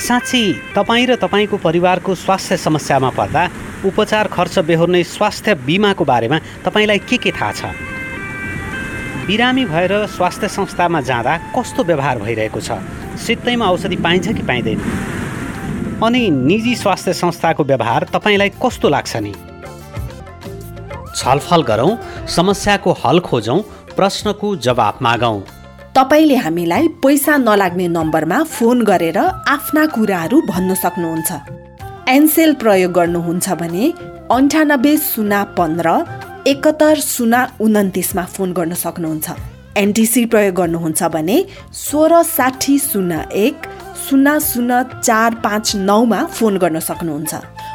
H: साँच्ची तपाईँ र तपाईँको परिवारको स्वास्थ्य समस्यामा पर्दा उपचार खर्च बेहोर्ने स्वास्थ्य बिमाको बारेमा तपाईँलाई के के थाहा छ? बिरामी भएर स्वास्थ्य संस्थामा जाँदा कस्तो व्यवहार भइरहेको छ? सित्तैमा औषधि पाइन्छ कि पाइँदैन? अनि निजी स्वास्थ्य संस्थाको व्यवहार तपाईँलाई कस्तो लाग्छ नि? छलफल गरौँ समस्याको हल खोजौँ प्रश्नको जवाब मागौँ।
E: तपाईँले हामीलाई पैसा नलाग्ने नम्बरमा फोन गरेर आफ्ना कुराहरू भन्न सक्नुहुन्छ। एनसेल प्रयोग गर्नुहुन्छ भने अन्ठानब्बे शून्य पन्ध्र एकहत्तर शून्य उन्तिसमा फोन गर्न सक्नुहुन्छ। एनटिसी प्रयोग गर्नुहुन्छ भने सोह्र साठी शून्य एक शून्य शून्य चार पाँच नौमा फोन गर्न सक्नुहुन्छ।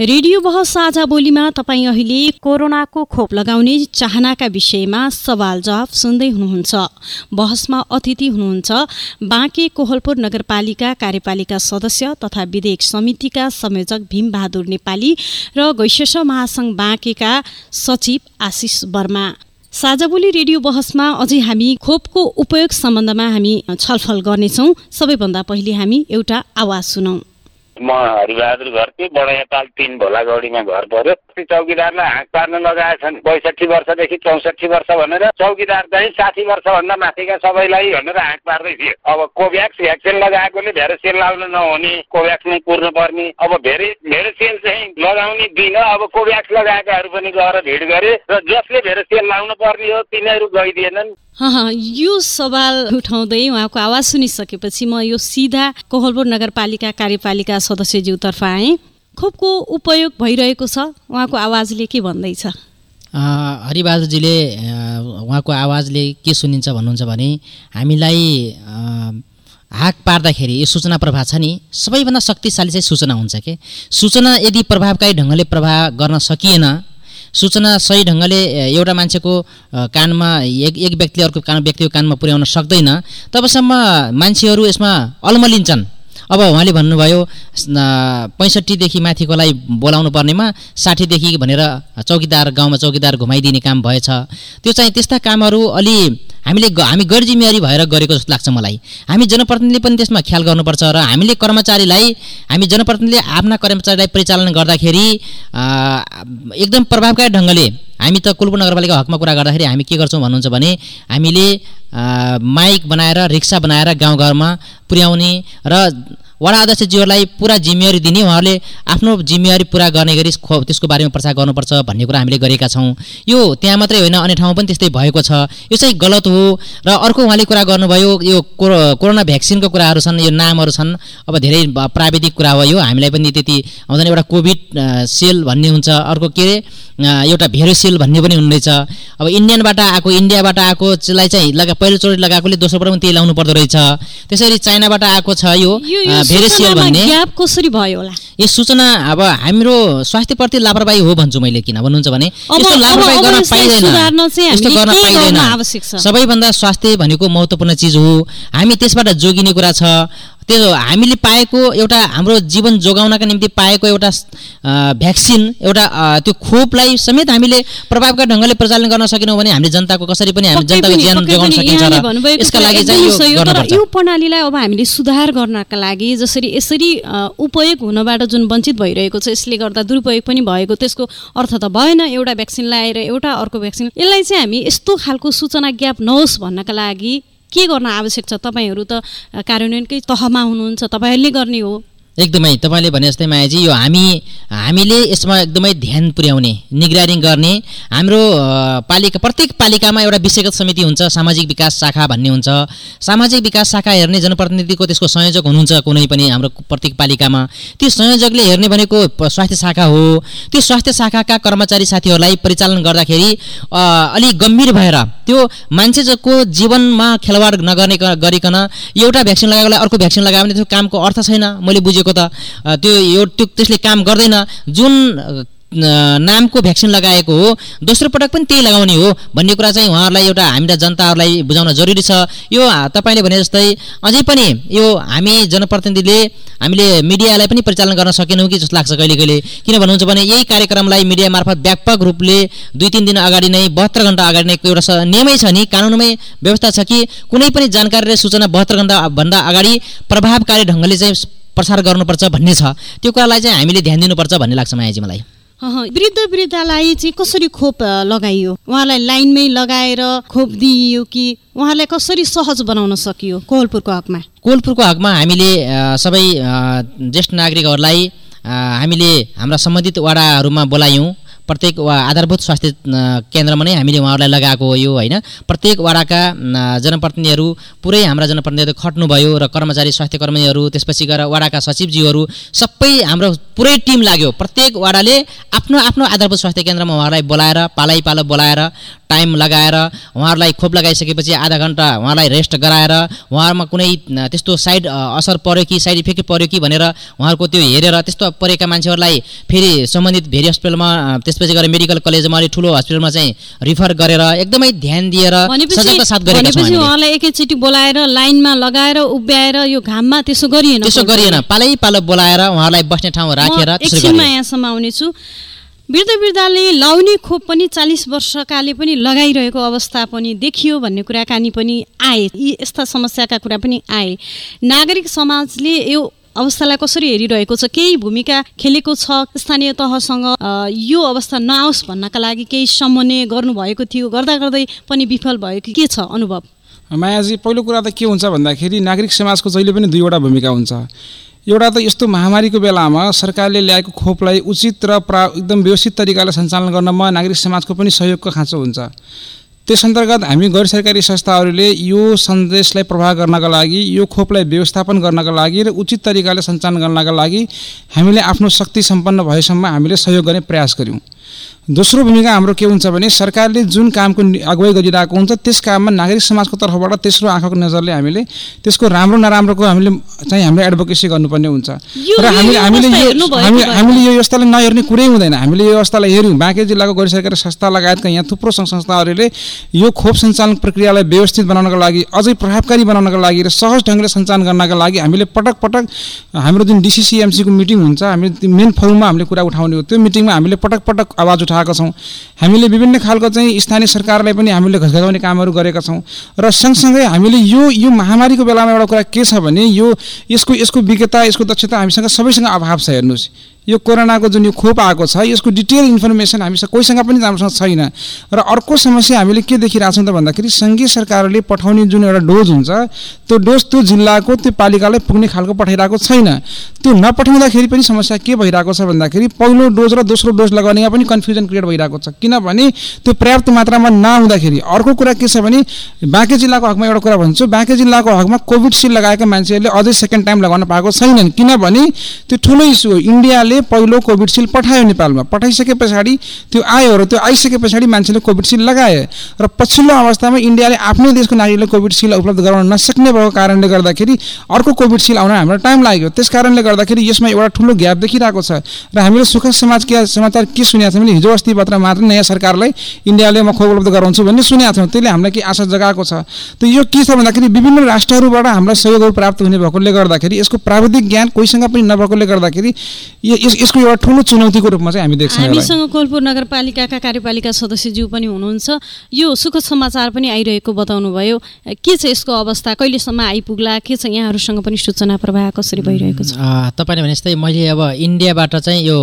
A: रेडियो बहस साझा बोलीमा तपाईँ अहिले कोरोनाको खोप लगाउने चाहनाका विषयमा सवाल जवाफ सुन्दै हुनुहुन्छ। बहसमा अतिथि हुनुहुन्छ बाँके कोहलपुर नगरपालिका कार्यपालिका सदस्य तथा विधेयक समितिका संयोजक भीमबहादुर नेपाली र गैसेस महासङ्घ बाँकेका सचिव आशिष वर्मा। साझाबोली रेडियो बहसमा अझै हामी खोपको उपयोग सम्बन्धमा हामी छलफल गर्नेछौँ। सबैभन्दा पहिले हामी एउटा आवाज सुनौँ।
I: म हरिबहादुर घरती बडायापाल तिन भोलागौडीमा घर पर्यो चौकीदारलाई हाँक पार्न लगाएछन् पैँसठी वर्षदेखि चौसठी वर्ष भनेर चौकीदार चाहिँ साठी वर्षभन्दा माथिका सबैलाई भनेर हाँक पार्दै थियो। अब कोभ्याक्स भ्याक्सिन लगाएकोले भेरोसिन लाउनु नहुने कोभ्याक्स नै कुर्नु पर्ने अब भेरे भेरोसिन चाहिँ लगाउने दिन अब कोभ्याक्स लगाएकाहरू पनि गएर भिड गरे र जसले भेरोसिन लाउनु पर्ने हो तिनीहरू गइदिएनन्।
A: यो सवाल उठाउँदै उहाँको आवाज सुनिसकेपछि म यो सिधा कोहलपुर नगरपालिका कार्यपालिका सदस्यज्यूतर्फ आएँ। खोपको उपयोग भइरहेको छ। उहाँको आवाजले के भन्दैछ?
D: हरिबहादुरजीले उहाँको आवाजले के सुनिन्छ भन्नुहुन्छ भने हामीलाई हाक पार्दाखेरि यो सूचना प्रभाव छ नि। सबैभन्दा शक्तिशाली चाहिँ सूचना हुन्छ कि? सूचना यदि प्रभावकारी ढङ्गले प्रभाव गर्न सकिएन सूचना सही ढङ्गले एउटा मान्छेको कानमा एक एक व्यक्तिले अर्को कान व्यक्तिको कानमा पुर्याउन सक्दैन। तबसम्म मान्छेहरू यसमा अल्मलिन्छन्। अब उहाँले भन्नुभयो पैँसठीदेखि माथिकोलाई बोलाउनु पर्नेमा साठीदेखि भनेर चौकीदार गाउँमा चौकीदार घुमाइदिने काम भएछ। त्यो चाहिँ त्यस्ता कामहरू अलि हामीले हामी गैर जिम्मेवारी भएर गरेको जस्तो लाग्छ मलाई। हामी जनप्रतिनिधिले पनि त्यसमा ख्याल गर्नुपर्छ र हामीले कर्मचारीलाई हामी जनप्रतिनिधिले आफ्ना कर्मचारीलाई परिचालन गर्दाखेरि एकदम प्रभावकारी ढङ्गले हामी त कुलपुर नगरपालिका हकमा कुरा गर्दाखेरि हामी के गर्छौँ भन्नुहुन्छ भने हामीले माइक बनाएर रिक्सा बनाएर गाउँघरमा पुर्याउने र वडा अध्यक्षज्यूहरूलाई पुरा जिम्मेवारी दिने उहाँहरूले आफ्नो जिम्मेवारी पुरा गर्ने गरी त्यसको बारेमा प्रचार गर्नुपर्छ भन्ने कुरा हामीले गरेका छौँ। यो त्यहाँ मात्रै होइन अन्य ठाउँमा पनि त्यस्तै भएको छ। यो चाहिँ गलत हो र अर्को उहाँले कुरा गर्नुभयो यो कोरोना भ्याक्सिनको कुराहरू छन् यो नामहरू छन्। अब धेरै प्राविधिक कुरा हो यो। हामीलाई पनि त्यति आउँदैन। एउटा कोभिड सेल भन्ने हुन्छ। अर्को के अरे? एउटा भेरोसेल भन्ने पनि हुँदैछ। अब इन्डियनबाट आएको इन्डियाबाट आएको चाहिँ लगा पहिलोचोटि लगाएकोले दोस्रो पनि त्यही लाउनु पर्दो रहेछ। त्यसरी चाइनाबाट आएको छ यो भेरेसियल भन्ने।
A: कसरी भयो होला?
D: यो सूचना अब हाम्रो स्वास्थ्यप्रति लापरवाही हो भन्छु मैले किन भन्नुहुन्छ भने। यस्तो लापरवाही गर्न पाइँदैन। यस्तो गर्न पाइँदैन। सबैभन्दा स्वास्थ्य भनेको महत्त्वपूर्ण चिज हो। हामी त्यसबाट जोगिने कुरा छ। त्यो हामीले पाएको एउटा हाम्रो जीवन जोगाउनका निम्ति पाएको एउटा भ्याक्सिन एउटा त्यो खोपलाई समेत हामीले प्रभावकारी ढङ्गले प्रचालन गर्न सकेनौँ भने हामीले जनताको कसरी पनि हामी जनताको ज्यान जोगाउन सकिन्छ यसका लागि चाहिँ
A: यो प्रणालीलाई अब हामीले सुधार गर्नका लागि जसरी यसरी उपयोग हुनबाट जुन वञ्चित भइरहेको छ यसले गर्दा दुरुपयोग पनि भएको त्यसको अर्थ त भएन एउटा भ्याक्सिन लगाएर एउटा अर्को भ्याक्सिन यसलाई चाहिँ हामी यस्तो खालको सूचना ग्याप नहोस् भन्नका लागि के गर्न आवश्यक छ तपाईँहरू त कार्यान्वयनकै तहमा हुनुहुन्छ तपाईँहरूले गर्ने हो।
D: एकदमै तपाईँले भने जस्तै मायाजी यो हामी हामीले यसमा एकदमै ध्यान पुर्याउने निगरानी गर्ने हाम्रो पालिका प्रत्येक पालिकामा एउटा विषयगत समिति हुन्छ सामाजिक विकास शाखा भन्ने हुन्छ। सामाजिक विकास शाखा हेर्ने जनप्रतिनिधिको त्यसको संयोजक हुनुहुन्छ कुनै पनि हाम्रो प्रत्येक पालिकामा। त्यो संयोजकले हेर्ने भनेको स्वास्थ्य शाखा हो। त्यो स्वास्थ्य शाखाका कर्मचारी साथीहरूलाई परिचालन गर्दाखेरि अलिक गम्भीर भएर त्यो मान्छेको जीवनमा खेलवाड नगर्ने गरिकन एउटा भ्याक्सिन लगाएकोलाई अर्को भ्याक्सिन लगायो भने त्यो कामको अर्थ छैन। मैले बुझेको त त्यो यो त्यो त्यसले काम गर्दैन। जुन नामको भ्याक्सिन लगाएको हो दोस्रो पटक पनि त्यही लगाउने हो भन्ने कुरा चाहिँ उहाँहरूलाई एउटा हामीलाई जनताहरूलाई बुझाउन जरुरी छ। यो तपाईँले भने जस्तै अझै पनि यो हामी जनप्रतिनिधिले हामीले मिडियालाई पनि परिचालन गर्न सकेनौँ कि जस्तो लाग्छ कहिले कहिले। किन भन्नुहुन्छ भने यही कार्यक्रमलाई मिडिया मार्फत व्यापक रूपले दुई तिन दिन अगाडि नै बहत्तर घन्टा अगाडि नै एउटा नियमै छ नि कानुनमै व्यवस्था छ कि कुनै पनि जानकारी र सूचना बहत्तर घन्टाभन्दा अगाडि प्रभावकारी ढङ्गले चाहिँ प्रसार गर्नुपर्छ भन्ने छ। त्यो कुरालाई चाहिँ हामीले ध्यान दिनुपर्छ भन्ने लाग्छ मायाजी मलाई।
A: वृद्ध वृद्धलाई चाहिँ कसरी खोप लगाइयो? उहाँलाई लाइनमै लगाएर खोप दिइयो कि उहाँलाई कसरी सहज बनाउन सकियो कोहलपुरको हकमा?
D: कोहलपुरको हकमा हामीले सबै ज्येष्ठ नागरिकहरूलाई हामीले हाम्रा सम्बन्धित वडाहरूमा बोलायौँ। प्रत्येक आधारभूत स्वास्थ्य केन्द्रमा नै हामीले उहाँहरूलाई लगाएको हो यो होइन? प्रत्येक वडाका जनप्रतिनिधिहरू पुरै हाम्रा जनप्रतिनिधिहरू खट्नुभयो र कर्मचारी स्वास्थ्य कर्मीहरू त्यसपछि गएर वडाका सचिवज्यूहरू सबै हाम्रो पुरै टिम लाग्यो। प्रत्येक वडाले आफ्नो आफ्नो आधारभूत स्वास्थ्य केन्द्रमा उहाँहरूलाई बोलाएर पालै पालो बोलाएर टाइम लगाएर उहाँहरूलाई खोप लगाइसकेपछि आधा घन्टा उहाँलाई रेस्ट गराएर उहाँहरूमा कुनै त्यस्तो साइड असर पऱ्यो कि साइड इफेक्ट पऱ्यो कि भनेर उहाँहरूको त्यो हेरेर त्यस्तो परेका मान्छेहरूलाई फेरि सम्बन्धित भेरी हस्पिटलमा त्यसपछि गएर मेडिकल कलेजमा अलिक ठुलो हस्पिटलमा चाहिँ रिफर गरेर एकदमै ध्यान दिएर साथ
A: उहाँलाई एकैचोटि बोलाएर लाइनमा लगाएर उभ्याएर यो घाममा त्यसो गरिएन।
D: त्यसो गरिएन। पालै पालो बोलाएर उहाँहरूलाई बस्ने ठाउँ राखेर
A: यहाँसम्म आउनेछु। वृद्ध वृद्धाले लाउने खोप पनि चालिस वर्षकाले पनि लगाइरहेको अवस्था पनि देखियो भन्ने कुराकानी पनि आए। यी यस्ता समस्याका कुरा पनि आए। नागरिक समाजले यो अवस्थालाई कसरी हेरिरहेको छ केही भूमिका खेलेको छ स्थानीय तहसँग यो अवस्था नआओस् भन्नका लागि केही समन्वय गर्नुभएको थियो गर्दा गर्दै पनि विफल भयो कि के छ अनुभव?
B: मायाजी पहिलो कुरा त के हुन्छ भन्दाखेरि नागरिक समाजको जहिले पनि दुईवटा भूमिका हुन्छ। एउटा त यस्तो महामारीको बेलामा सरकारले ल्याएको खोपलाई उचित र प्रा एकदम व्यवस्थित तरिकाले सञ्चालन गर्नमा नागरिक समाजको पनि सहयोगको खाँचो हुन्छ। त्यस अन्तर्गत हामी गैर सरकारी संस्थाहरूले यो सन्देशलाई प्रभाव गर्नका लागि यो खोपलाई व्यवस्थापन गर्नका लागि र उचित तरिकाले सञ्चालन गर्नका लागि हामीले आफ्नो शक्ति सम्पन्न भएसम्म हामीले सहयोग गर्ने प्रयास गऱ्यौँ दोस्रो भूमिका हाम्रो के हुन्छ भने सरकारले जुन कामको अगुवाई गरिरहेको हुन्छ त्यस काममा नागरिक समाजको तर्फबाट तेस्रो आँखाको नजरले हामीले त्यसको राम्रो नराम्रोको हामीले चाहिँ हाम्रो एडभोकेसी गर्नुपर्ने हुन्छ। र हामीले हामीले यो हामीले यो व्यवस्थालाई नहेर्ने कुरै हुँदैन। हामीले यो व्यवस्थालाई हेऱ्यौँ। बाँके जिल्लाको गैर सरकारी संस्था लगायतका यहाँ थुप्रो सङ्घ संस्थाहरूले यो खोप सञ्चालन प्रक्रियालाई व्यवस्थित बनाउनको लागि अझै प्रभावकारी बनाउनको लागि र सहज ढङ्गले सञ्चालन गर्नका लागि हामीले पटक पटक हाम्रो जुन डिसिसिएमसीको मिटिङ हुन्छ हामीले मेन फोरममा हामीले कुरा उठाउने हो। त्यो मिटिङमा हामीले पटक पटक आवाज उठाएका छौँ। हामीले विभिन्न खालको चाहिँ स्थानीय सरकारलाई पनि हामीले घसघसाउने कामहरू गरेका छौँ र सँगसँगै हामीले यो यो महामारीको बेलामा एउटा कुरा के छ भने यो यसको यसको विज्ञता यसको दक्षता हामीसँग सबैसँग अभाव छ हेर्नुहोस्। यो कोरोनाको जुन यो खोप आएको छ यसको डिटेल इन्फर्मेसन हामीसँग कोहीसँग पनि राम्रोसँग छैन। र अर्को समस्या हामीले के देखिरहेको छौँ त भन्दाखेरि सङ्घीय सरकारले पठाउने जुन एउटा डोज हुन्छ त्यो डोज त्यो जिल्लाको त्यो पालिकालाई पुग्ने खालको पठाइरहेको छैन। त्यो नपठाउँदाखेरि पनि समस्या के भइरहेको छ भन्दाखेरि पहिलो डोज र दोस्रो डोज लगाउनेमा पनि कन्फ्युजन क्रिएट भइरहेको छ। किनभने त्यो पर्याप्त मात्रामा नहुँदाखेरि अर्को कुरा के छ भने बाँके जिल्लाको हकमा एउटा कुरा भन्छु बाँके जिल्लाको हकमा कोभिडसिल्ड लगाएका मान्छेहरूले अझै सेकेन्ड टाइम लगाउन पाएको छैनन्। किनभने त्यो ठुलो इस्यु हो। इन्डियाले पहिलो कोभिडसिल्ड पठायो नेपालमा। पठाइसके पछाडि त्यो आयो र त्यो आइसके पछाडि मान्छेले कोभिडसिल्ड लगाए र पछिल्लो अवस्थामा इन्डियाले आफ्नै देशको नागरिकलाई कोभिडसिल्ड उपलब्ध गराउन नसक्ने भएको कारणले गर्दाखेरि अर्को कोभिडसिल्ड आउन हाम्रो टाइम लाग्यो। त्यस कारणले गर्दाखेरि यसमा एउटा ठुलो ग्याप देखिरहेको छ। र हामीले सुख समाज के समाचार के सुनेको छौँ भने हिजो अस्ति पत्र मात्र नयाँ सरकारलाई इन्डियाले म खोप उपलब्ध गराउँछु भन्ने सुनेको छौँ। त्यसले हामीलाई के आशा जगाएको छ? त यो के छ भन्दाखेरि विभिन्न राष्ट्रहरूबाट हामीलाई सहयोगहरू प्राप्त हुने भएकोले गर्दाखेरि यसको प्राविधिक ज्ञान कोहीसँग पनि नभएकोले गर्दाखेरि यसको एउटा ठुलो चुनौतीको रूपमा चाहिँ हामी देख्छौँ
A: हामीसँग कोलपुर नगरपालिकाका कार्यपालिका सदस्यज्यू पनि हुनुहुन्छ। यो सुख समाचार पनि आइरहेको बताउनु भयो के छ यसको अवस्था? कहिलेसम्म आइपुग्ला? के छ यहाँहरूसँग पनि सूचना प्रवाह कसरी भइरहेको छ?
D: तपाईँले भने जस्तै मैले अब इन्डियाबाट चाहिँ यो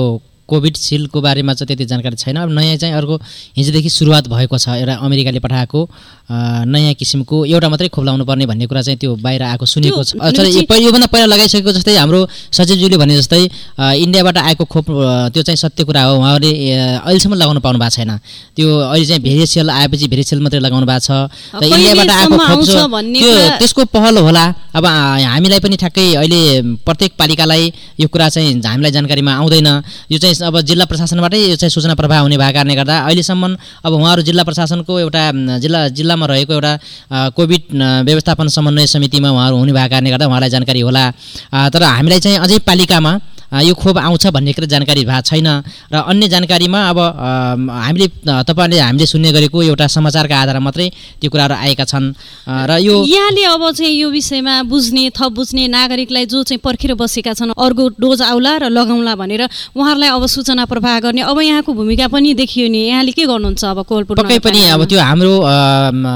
D: कोभिडसिल्डको बारेमा चाहिँ त्यति जानकारी छैन। अब नयाँ चाहिँ अर्को हिजोदेखि सुरुवात भएको छ एउटा अमेरिकाले पठाएको नयाँ किसिमको एउटा मात्रै खोप लाउनु पर्ने भन्ने कुरा चाहिँ त्यो बाहिर आएको सुनेको छ। योभन्दा पहिला लगाइसकेको जस्तै हाम्रो सचिवज्यूले भने जस्तै इन्डियाबाट आएको खोप त्यो चाहिँ सत्य कुरा हो। उहाँहरूले अहिलेसम्म लगाउनु पाउनु भएको छैन। त्यो अहिले चाहिँ भेरिएसियल आएपछि भेरिएसियल मात्रै लगाउनु भएको छ। र इन्डियाबाट आएको खोप त्यो त्यसको पहल होला। अब हामीलाई पनि ठ्याक्कै अहिले प्रत्येक पालिकालाई यो कुरा चाहिँ हामीलाई जानकारीमा आउँदैन। यो चाहिँ अब जिल्ला प्रशासनबाटै यो चाहिँ सूचना प्रवाह हुने भएको कारणले गर्दा अहिलेसम्म अब उहाँहरू जिल्ला प्रशासनको एउटा जिल्ला जिल्लामा रहेको एउटा कोभिड व्यवस्थापन समन्वय समितिमा उहाँहरू हुने भएको कारणले गर्दा उहाँलाई जानकारी होला। तर हामीलाई चाहिँ अझै पालिकामा यो खोप आउँछ भन्ने कुरा जानकारी भएको छैन। र अन्य जानकारीमा अब हामीले तपाईँहरूले हामीले सुन्ने गरेको एउटा समाचारका आधारमा मात्रै त्यो कुराहरू आएका छन्। र यो
A: यहाँले अब चाहिँ यो विषयमा बुझ्ने थप बुझ्ने नागरिकलाई जो चाहिँ पर्खेर बसेका छन् अर्को डोज आउला र लगाउला भनेर उहाँहरूलाई अब सूचना प्रवाह गर्ने अब यहाँको भूमिका पनि देखियो नि। यहाँले के गर्नुहुन्छ अब कोलपुर
D: पक्कै पनि अब त्यो हाम्रो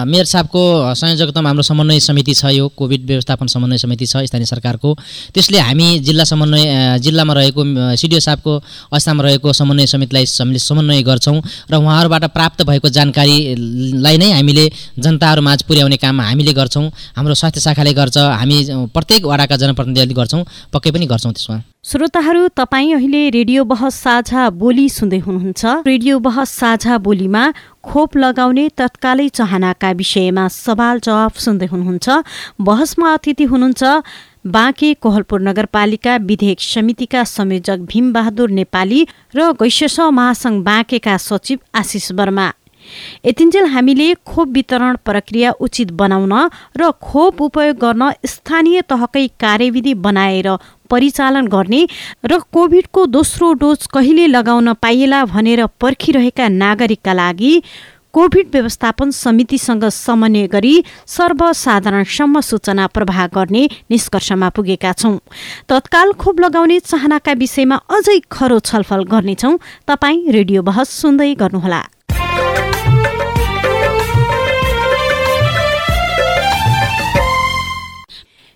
D: मेयर साहबको संयोजकतामा हाम्रो समन्वय समिति छ यो कोभिड व्यवस्थापन समन्वय समिति छ स्थानीय सरकारको। त्यसले हामी जिल्ला समन्वय जिल्ला जिल्लामा रहेको सिडिओ साहबको अवस्थामा रहेको समन्वय समितिलाई हामीले समन्वय गर्छौँ र उहाँहरूबाट प्राप्त भएको जानकारीलाई नै हामीले जनताहरू माझ पुर्याउने काम हामीले गर्छौँ। हाम्रो स्वास्थ्य शाखाले गर्छ हामी प्रत्येक वडाका जनप्रतिनिधिहरूले गर्छौँ पक्कै पनि गर्छौँ त्यसमा।
A: श्रोताहरू तपाईँ अहिले रेडियो बहस साझा बोली सुन्दै हुनुहुन्छ। रेडियो बहस साझा बोलीमा खोप लगाउने तत्कालै चाहनाका विषयमा सवाल जवाफ सुन्दै हुनुहुन्छ। बहसमा अतिथि हुनुहुन्छ बाँके कोहलपुर नगरपालिका विधेयक समितिका संयोजक भीमबहादुर नेपाली र गैसेस महासङ्घ बाँकेका सचिव आशिष वर्मा। यतिन्जेल हामीले खोप वितरण प्रक्रिया उचित बनाउन र खोप उपयोग गर्न स्थानीय तहकै कार्यविधि बनाएर परिचालन गर्ने र कोभिडको दोस्रो डोज कहिले लगाउन पाइएला भनेर पर्खिरहेका नागरिकका लागि कोभिड व्यवस्थापन समितिसँग समन्वय गरी सर्वसाधारणसम्म सूचना प्रवाह गर्ने निष्कर्षमा पुगेका छौँ। तत्काल खोप लगाउने चाहनाका विषयमा अझै खरो छलफल गर्नेछौँ। तपाईँ रेडियो बहस सुन्दै गर्नुहोला।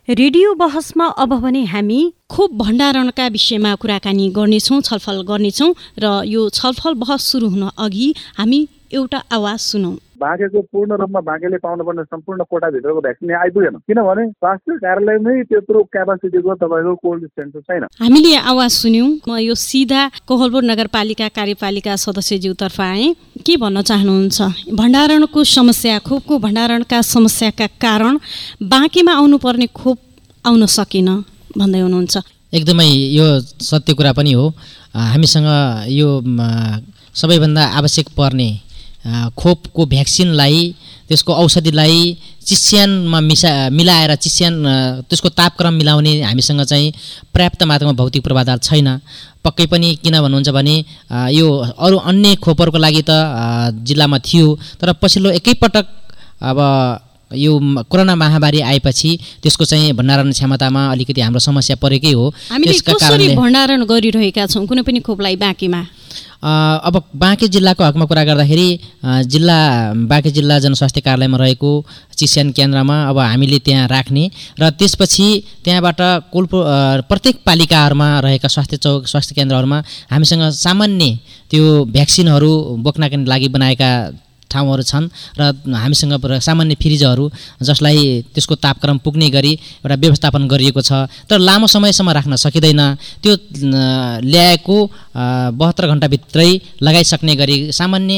A: रेडियो बहसमा अब भने हामी खोप भण्डारणका विषयमा कुराकानी गर्नेछौँ छलफल गर्नेछौँ र यो छलफल बहस सुरु हुन अघि हामी एउटा आवाज सुनौ।
C: बाँकेको पूर्ण रूपमा बाँकेले पाउनुपर्ने सम्पूर्ण कोटाभित्रको भ्याक्सिन आइपुगेन। किनभने स्वास्थ्य कार्यालयमै त्यत्रो क्यापासिटीको तपाईँको कोल्ड स्टोरेज छैन।
A: हामीले आवाज सुन्यौँ। म यो सिधा कोहलपुर नगरपालिका कार्यपालिका सदस्यज्यूतर्फ आएँ। के भन्न चाहनुहुन्छ? भण्डारणको समस्या खोपको भण्डारणका समस्याका कारण बाँकेमा आउनुपर्ने खोप आउन सकेन भन्दै हुनुहुन्छ।
D: एकदमै यो सत्य कुरा पनि हो। हामीसँग यो सबैभन्दा आवश्यक पर्ने खोपको भ्याक्सिनलाई त्यसको औषधिलाई चिस्यानमा मिसा मिलाएर चिस्यान त्यसको तापक्रम मिलाउने हामीसँग चाहिँ पर्याप्त मात्रामा भौतिक पूर्वाधार छैन। पक्कै पनि किन भन्नुहुन्छ भने यो अरू अन्य खोपहरूको लागि त जिल्लामा थियो तर पछिल्लो एकैपटक अब यो कोरोना महामारी आएपछि त्यसको चाहिँ भण्डारण क्षमतामा अलिकति हाम्रो समस्या परेकै हो।
A: त्यसका कारणले भण्डारण गरिरहेका छौँ कुनै पनि खोपलाई बाँकीमा?
D: अब बाँके जिल्लाको हकमा कुरा गर्दाखेरि जिल्ला बाँके जिल्ला जनस्वास्थ्य कार्यालयमा रहेको चिस्यान केन्द्रमा अब हामीले त्यहाँ राख्ने र त्यसपछि त्यहाँबाट कोल्पो प्रत्येक पालिकाहरूमा रहेका स्वास्थ्य चौक स्वास्थ्य केन्द्रहरूमा हामीसँग सामान्य त्यो भ्याक्सिनहरू बोक्नका लागि बनाएका ठाउँहरू छन् र हामीसँग सामान्य फ्रिजहरू जसलाई त्यसको तापक्रम पुग्ने गरी एउटा व्यवस्थापन गरिएको छ। तर लामो समयसम्म राख्न सकिँदैन। त्यो ल्याएको बहत्तर घन्टाभित्रै लगाइसक्ने गरी सामान्य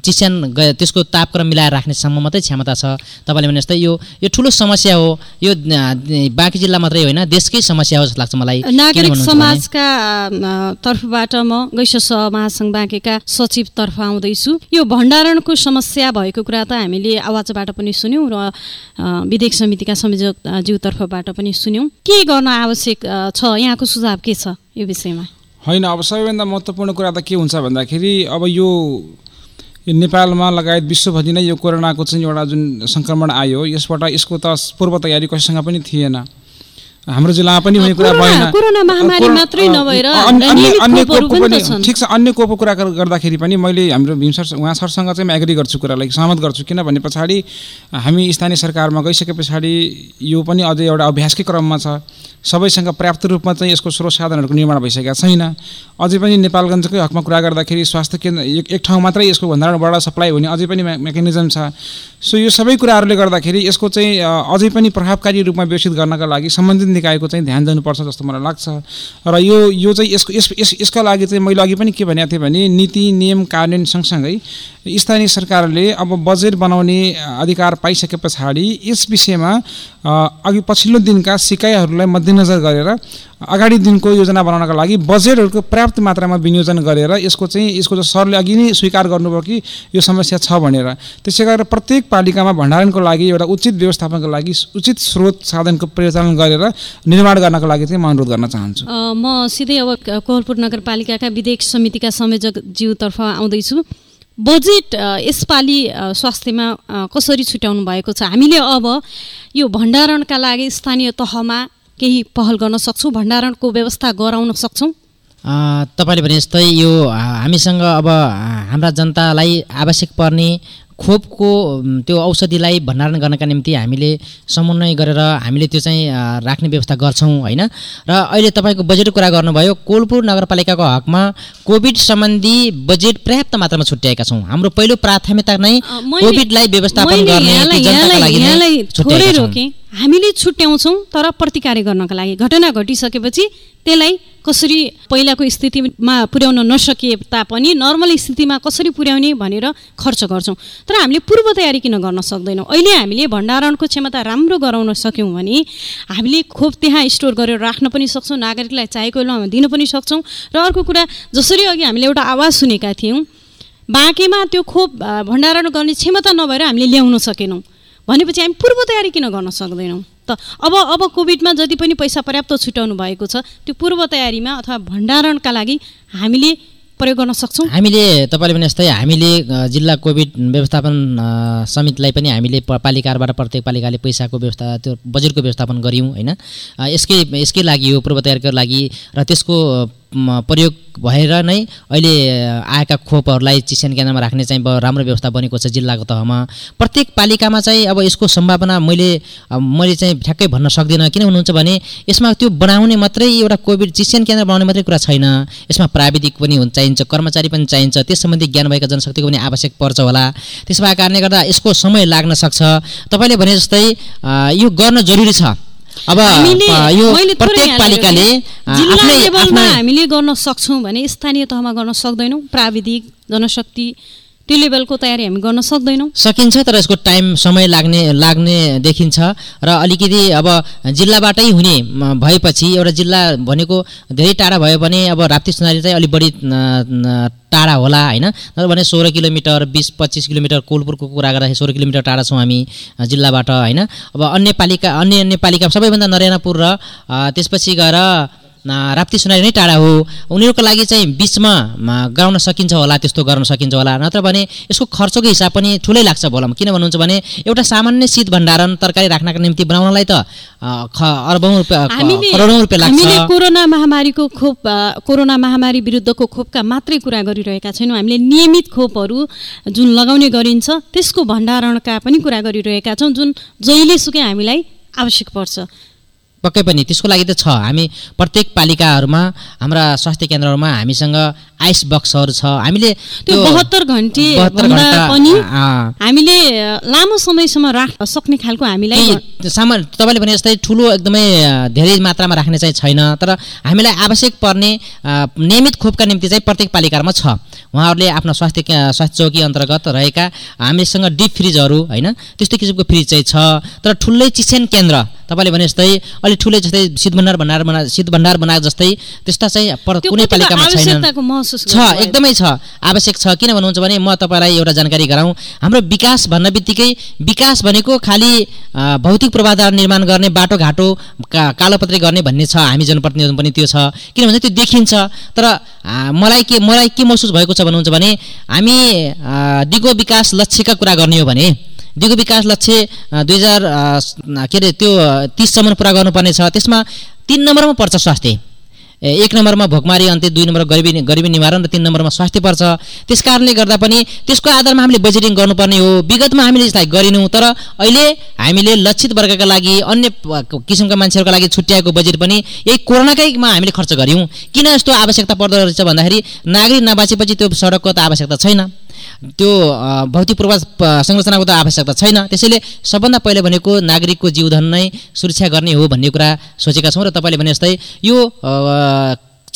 D: चिस्यान त्यसको तापक्रम मिलाएर राख्नेसम्म मात्रै क्षमता छ। तपाईँले भने जस्तै यो यो ठुलो समस्या हो। यो बाँकी जिल्ला मात्रै होइन देशकै समस्या हो जस्तो लाग्छ मलाई।
A: नागरिक समाजका तर्फबाट म गैस महासङ्घ बाँकेका सचिवतर्फ आउँदैछु। यो भण्डारणको समस्या भएको कुरा त हामीले आवाजबाट पनि सुन्यौँ र विधेयक समितिका संयोजक ज्यूतर्फबाट पनि सुन्यौँ। के गर्न आवश्यक छ? यहाँको सुझाव के छ यो विषयमा?
B: होइन अब सबैभन्दा महत्त्वपूर्ण कुरा त के हुन्छ भन्दाखेरि अब यो नेपालमा लगायत विश्वभरि नै यो कोरोनाको चाहिँ एउटा जुन सङ्क्रमण आयो यसबाट यसको त पूर्व तयारी कसैसँग पनि थिएन। हाम्रो जिल्लामा पनि हुने कुरा भएन। अन्य कोपको पनि ठिक छ अन्य कोपको कुरा गर्दाखेरि पनि मैले हाम्रो भीम सर उहाँ सरसँग चाहिँ म एग्री गर्छु कुरालाई सहमत गर्छु। किनभने पछाडि हामी स्थानीय सरकारमा गइसके पछाडि यो पनि अझै एउटा अभ्यासकै क्रममा छ। सबैसँग पर्याप्त रूपमा चाहिँ यसको स्रोत साधनहरूको निर्माण भइसकेका छैन। अझै पनि नेपालगञ्जकै हकमा कुरा गर्दाखेरि स्वास्थ्य केन्द्र एक एक ठाउँ मात्रै यसको भण्डारणबाट सप्लाई हुने अझै पनि मेकानिजम छ। सो यो सबै कुराहरूले गर्दाखेरि यसको चाहिँ अझै पनि प्रभावकारी रूपमा विकसित गर्नका लागि सम्बन्धित निकायको चाहिँ ध्यान दिनुपर्छ जस्तो मलाई लाग्छ। र यो यो चाहिँ यसको यस यस यसका लागि चाहिँ मैले अघि पनि के भनेको थिएँ भने नीति नियम कार्यान्वयन सँगसँगै स्थानीय सरकारले अब बजेट बनाउने अधिकार पाइसके पछाडि यस विषयमा अघि पछिल्लो दिनका सिकाइहरूलाई मध्यनजर गरेर अगाडि दिनको योजना बनाउनका लागि बजेटहरूको पर्याप्त मात्रामा विनियोजन गरेर यसको चाहिँ यसको सरले अघि नै स्वीकार गर्नुभयो कि यो समस्या छ भनेर। त्यसै गरेर प्रत्येक पालिकामा भण्डारणको लागि एउटा उचित व्यवस्थापनको लागि उचित स्रोत साधनको परिचालन गरेर निर्माण गर्नको लागि चाहिँ म अनुरोध गर्न चाहन्छु।
A: म सिधै अब कोहलपुर नगरपालिकाका विधेयक समितिका संयोजक ज्यूतर्फ आउँदैछु। बजेट यसपालि स्वास्थ्यमा कसरी छुट्याउनु भएको छ? हामीले अब यो भण्डारणका लागि स्थानीय तहमा केही पहल गर्न सक्छौँ? भण्डारणको व्यवस्था गराउन सक्छौँ?
D: तपाईँले भने जस्तै यो हामीसँग अब हाम्रा जनतालाई आवश्यक पर्ने खोपको त्यो औषधिलाई भण्डारण गर्नका निम्ति हामीले समन्वय गरेर हामीले त्यो चाहिँ राख्ने व्यवस्था गर्छौँ होइन? र अहिले तपाईँको बजेटको कुरा गर्नुभयो कोलपुर नगरपालिकाको हकमा कोभिड सम्बन्धी बजेट पर्याप्त मात्रामा छुट्याएका छौँ। हाम्रो पहिलो प्राथमिकता नै कोभिडलाई व्यवस्थापन गर्ने
A: हामीले छुट्याउँछौँ तर प्रतिकार गर्नका लागि। घटना घटिसकेपछि त्यसलाई कसरी पहिलाको स्थितिमा पुर्याउन नसकिए तापनि नर्मल स्थितिमा कसरी पुर्याउने भनेर खर्च गर्छौँ। तर हामीले पूर्व तयारी किन गर्न सक्दैनौँ? अहिले हामीले भण्डारणको क्षमता राम्रो गराउन सक्यौँ भने हामीले खोप त्यहाँ स्टोर गरेर राख्न पनि सक्छौँ नागरिकलाई चाहेको बेलामा दिन पनि सक्छौँ। र अर्को कुरा जसरी अघि हामीले एउटा आवाज सुनेका थियौँ बाँकेमा त्यो खोप भण्डारण गर्ने क्षमता नभएर हामीले ल्याउन सकेनौँ। भनेपछि हामी पूर्व तयारी किन गर्न सक्दैनौँ? त अब अब कोभिडमा जति पनि पैसा पर्याप्त छुट्याउनु भएको छ त्यो पूर्व तयारीमा अथवा भण्डारणका लागि हामीले प्रयोग गर्न सक्छौँ?
D: हामीले तपाईँले भने जस्तै हामीले जिल्ला कोभिड व्यवस्थापन समितिलाई पनि हामीले पालिकाबाट प्रत्येक पालिकाले पैसाको व्यवस्था त्यो बजेटको व्यवस्थापन गऱ्यौँ होइन? यसकै यसकै लागि हो पूर्व तयारीको लागि र त्यसको प्रयोग भएर नै अहिले आएका खोपहरूलाई चिस्यान केन्द्रमा राख्ने चाहिँ राम्रो व्यवस्था बनेको छ जिल्लाको तहमा। प्रत्येक पालिकामा चाहिँ अब यसको सम्भावना मैले मैले चाहिँ ठ्याक्कै भन्न सक्दिनँ। किन हुनुहुन्छ भने यसमा त्यो बनाउने मात्रै एउटा कोभिड चिस्यान केन्द्र बनाउने मात्रै कुरा छैन। यसमा प्राविधिक पनि हुन चाहिन्छ कर्मचारी पनि चाहिन्छ त्यस सम्बन्धी ज्ञान भएका जनशक्तिको पनि आवश्यक पर्छ होला। त्यसो भएको कारणले गर्दा यसको समय लाग्न सक्छ। तपाईँले भने जस्तै यो गर्न जरुरी छ। अब यो प्रत्येक पालिकाले
A: जिल्ला
D: आफ्नै
A: लेभलमा
D: आफ्नै
A: हामीले गर्न सक्छौँ भने स्थानीय तहमा गर्न सक्दैनौँ प्राविधिक जनशक्ति त्यो लेभलको तयारी हामी गर्न सक्दैनौँ।
D: सकिन्छ तर यसको टाइम समय लाग्ने लाग्ने देखिन्छ। र अलिकति अब जिल्लाबाटै हुने भएपछि एउटा जिल्ला भनेको धेरै टाढा भयो भने अब राप्ती सुनारी चाहिँ अलिक बढी टाढा होला होइन? भने सोह्र किलोमिटर बिस पच्चिस किलोमिटर कोलपुरको कुरा गर्दाखेरि सोह्र किलोमिटर टाढा छौँ हामी जिल्लाबाट होइन? अब अन्य पालिका अन्य अन्य सबैभन्दा नरेनापुर र त्यसपछि गएर राप्ती सुनारी नै टाढा हो। उनीहरूको लागि चाहिँ बिचमा म, गराउन सकिन्छ होला त्यस्तो गर्न सकिन्छ होला। नत्र भने यसको खर्चको हिसाब पनि ठुलै लाग्छ भनौँ किन भन्नुहुन्छ भने एउटा सामान्य शीत भण्डारण तरकारी राख्नका निम्ति बनाउनलाई त अरबौँ रुपियाँ
A: हामीले
D: करोडौँ रुपियाँ
A: हामीले
D: लाग्छ
A: कोरोना महामारीको खोप कोरोना महामारी विरुद्धको खोपका मात्रै कुरा गरिरहेका छैनौँ। हामीले नियमित खोपहरू जुन लगाउने गरिन्छ त्यसको भण्डारणका पनि कुरा गरिरहेका छौँ जुन जहिलेसुकै हामीलाई आवश्यक पर्छ।
D: पक्कै पनि त्यसको लागि त छ। हामी प्रत्येक पालिकाहरूमा हाम्रा स्वास्थ्य केन्द्रहरूमा हामीसँग आइस बक्सहरू छ। हामीले
A: त्यो बहत्तर घन्टे
D: 72
A: भन्दा
D: घन्टा,
A: पनि हामीले लामो समयसम्म राख्न सक्ने खालको हामीलाई
D: सामान तपाईँले भने जस्तै ठुलो एकदमै धेरै मात्रामा राख्ने चाहिँ छैन। तर हामीलाई आवश्यक पर्ने नियमित खोपका निम्ति चाहिँ प्रत्येक पालिकामा छ। उहाँहरूले आफ्नो स्वास्थ्य स्वास्थ्य चौकी अन्तर्गत रहेका हामीसँग डिप फ्रिजहरू होइन त्यस्तो किसिमको फ्रिज चाहिँ छ। तर ठुलै चिसेन केन्द्र तपाईँले भने जस्तै अलिक ठुलै जस्तै शीत भण्डार भण्डार बना शीत भण्डार बनाएको जस्तै त्यस्ता चाहिँ कुनै पालिकामा
A: महसुस
D: छ। एकदमै छ आवश्यक छ। किन भन्नुहुन्छ भने म तपाईँलाई एउटा जानकारी गराउँ। हाम्रो विकास भन्न बित्तिकै विकास भनेको खालि भौतिक पूर्वाधार निर्माण गर्ने बाटोघाटो का कालोपत्री गर्ने भन्ने छ। हामी जनप्रतिनिधित्व पनि त्यो छ। किनभने त्यो देखिन्छ। तर मलाई के मलाई के महसुस भएको छ भन्नुहुन्छ भने हामी दिगो विकास लक्ष्यका कुरा गर्ने हो भने दिगो विकास लक्ष्य दुई हजार के अरे त्यो तिससम्म पुरा गर्नुपर्ने छ। त्यसमा तिन नम्बरमा पर्छ स्वास्थ्य। एक नम्बरमा भोकमारी अन्त्य दुई नम्बरमा गरिबी गरिबी निवारण र तिन नम्बरमा स्वास्थ्य पर्छ। त्यस कारणले गर्दा पनि त्यसको आधारमा हामीले बजेटिङ गर्नुपर्ने हो। विगतमा हामीले यसलाई गरेनौँ तर अहिले हामीले लक्षित वर्गका लागि अन्य किसिमका मान्छेहरूका लागि छुट्याएको बजेट पनि यही कोरोनाकैमा हामीले खर्च गऱ्यौँ। किन यस्तो आवश्यकता पर्दो रहेछ भन्दाखेरि नागरिक नबाँचेपछि त्यो सडकको त आवश्यकता छैन। त्यो भौतिक पूर्वाज संरचनाको त आवश्यकता छैन। त्यसैले सबभन्दा पहिले भनेको नागरिकको जीवधन नै सुरक्षा गर्ने हो भन्ने कुरा सोचेका छौँ र तपाईँले भने जस्तै यो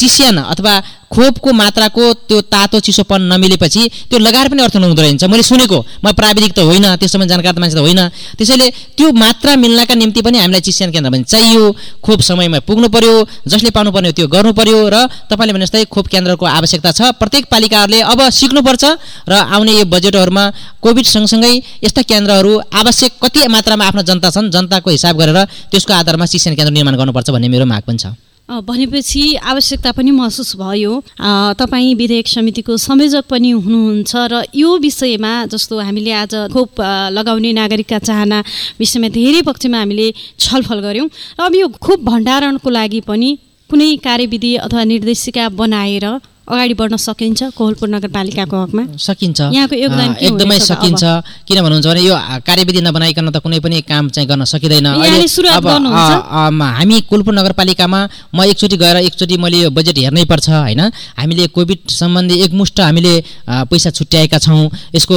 D: चिस्यान अथवा खोपको मात्राको त्यो तातो चिसोपन नमिलेपछि त्यो लगाएर पनि अर्थ नहुँदो रहेछ। मैले सुनेको म प्राविधिक त होइन त्यसमा जानकार मान्छे त होइन। त्यसैले त्यो मात्रा मिल्नका निम्ति पनि हामीलाई चिस्यान केन्द्र पनि चाहियो। खोप समयमा पुग्नु पर्यो जसले पाउनुपर्ने हो त्यो गर्नु पर्यो र तपाईँले भने जस्तै खोप केन्द्रको आवश्यकता छ। प्रत्येक पालिकाहरूले अब सिक्नुपर्छ र आउने यो बजेटहरूमा कोभिड सँगसँगै यस्ता केन्द्रहरू आवश्यक कति मात्रामा आफ्ना जनता छन् जनताको हिसाब गरेर त्यसको आधारमा चिस्यान केन्द्र निर्माण गर्नुपर्छ भन्ने मेरो माग पनि छ।
A: भनेपछि आवश्यकता पनि महसुस भयो। तपाईँ विधेयक समितिको संयोजक पनि हुनुहुन्छ र यो विषयमा जस्तो हामीले आज खोप लगाउने नागरिकका चाहना विषयमा धेरै पक्षमा हामीले छलफल गऱ्यौँ। र अब यो खोप भण्डारणको लागि पनि कुनै कार्यविधि अथवा निर्देशिका बनाएर अगाडि बढ्न सकिन्छ कोहलपुर नगरपालिकाको हकमा।
D: सकिन्छ।
A: यहाँको योगदान
D: एकदमै सकिन्छ। किन भन्नुहुन्छ भने यो कार्यविधि नबनाइकन त कुनै पनि काम चाहिँ गर्न सकिँदैन। अब हामी कोलपुर नगरपालिकामा म एकचोटि गएर एकचोटि मैले यो बजेट हेर्नै पर्छ होइन? हामीले कोभिड सम्बन्धी एकमुष्ट हामीले पैसा छुट्याएका छौँ। यसको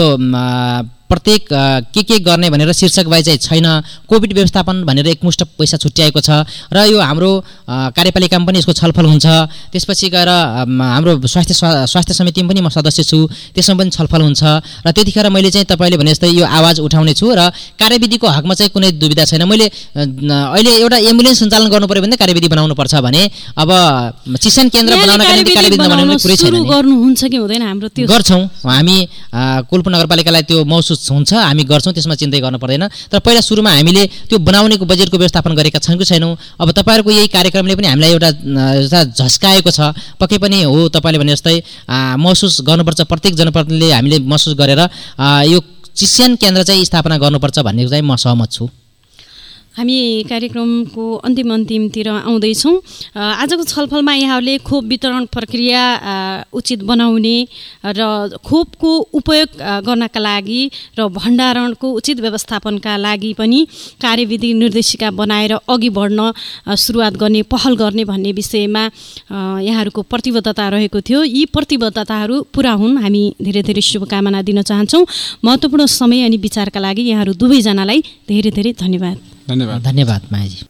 D: प्रत्येक के के गर्ने भनेर शीर्षक बाई चाहिँ छैन। कोभिड व्यवस्थापन भनेर एकमुष्ट पैसा छुट्याएको छ। र यो हाम्रो कार्यपालिकामा पनि यसको छलफल हुन्छ। त्यसपछि गएर हाम्रो स्वास्थ्य स्वा- स्वास्थ्य समितिमा पनि म सदस्य छु। त्यसमा पनि छलफल हुन्छ। र त्यतिखेर मैले चाहिँ तपाईँले भने जस्तै यो आवाज उठाउने छु र कार्यविधिको हकमा चाहिँ कुनै दुविधा छैन। मैले अहिले एउटा एम्बुलेन्स सञ्चालन गर्नु पऱ्यो भने कार्यविधि बनाउनु पर्छ भने अब चिसन केन्द्र बनाउनका निम्ति
A: कार्यविधि
D: कार्यविधि
A: बनाउन
D: बनाउने कुरै छैन गर्छौँ। हामी कोलपुर नगरपालिकालाई त्यो महसुस हुन्छ हामी गर्छौँ त्यसमा चिन्तै गर्नु पर्दैन। तर पहिला सुरुमा हामीले त्यो बनाउनेको बजेटको व्यवस्थापन गरेका छौँ कि छैनौँ? अब तपाईँहरूको यही कार्यक्रमले पनि हामीलाई एउटा एउटा झस्काएको छ। पक्कै पनि हो तपाईँले भने जस्तै महसुस गर्नुपर्छ प्रत्येक जनप्रतिनिधिले हामीले महसुस गरेर यो चिस्यान केन्द्र चाहिँ स्थापना गर्नुपर्छ भन्ने चाहिँ म सहमत छु।
A: हामी कार्यक्रमको अन्तिम अन्तिमतिर आउँदैछौँ। आजको छलफलमा यहाँहरूले खोप वितरण प्रक्रिया उचित बनाउने र खोपको उपयोग गर्नका लागि र भण्डारणको उचित व्यवस्थापनका लागि पनि कार्यविधि निर्देशिका बनाएर अघि बढ्न सुरुवात गर्ने पहल गर्ने भन्ने विषयमा यहाँहरूको प्रतिबद्धता रहेको थियो। यी प्रतिबद्धताहरू पुरा हुन्। हामी धेरै धेरै शुभकामना दिन चाहन्छौँ। महत्त्वपूर्ण समय अनि विचारका लागि यहाँहरू दुवैजनालाई धेरै धेरै धन्यवाद।
B: धन्यवाद।
D: धन्यवाद मायाजी।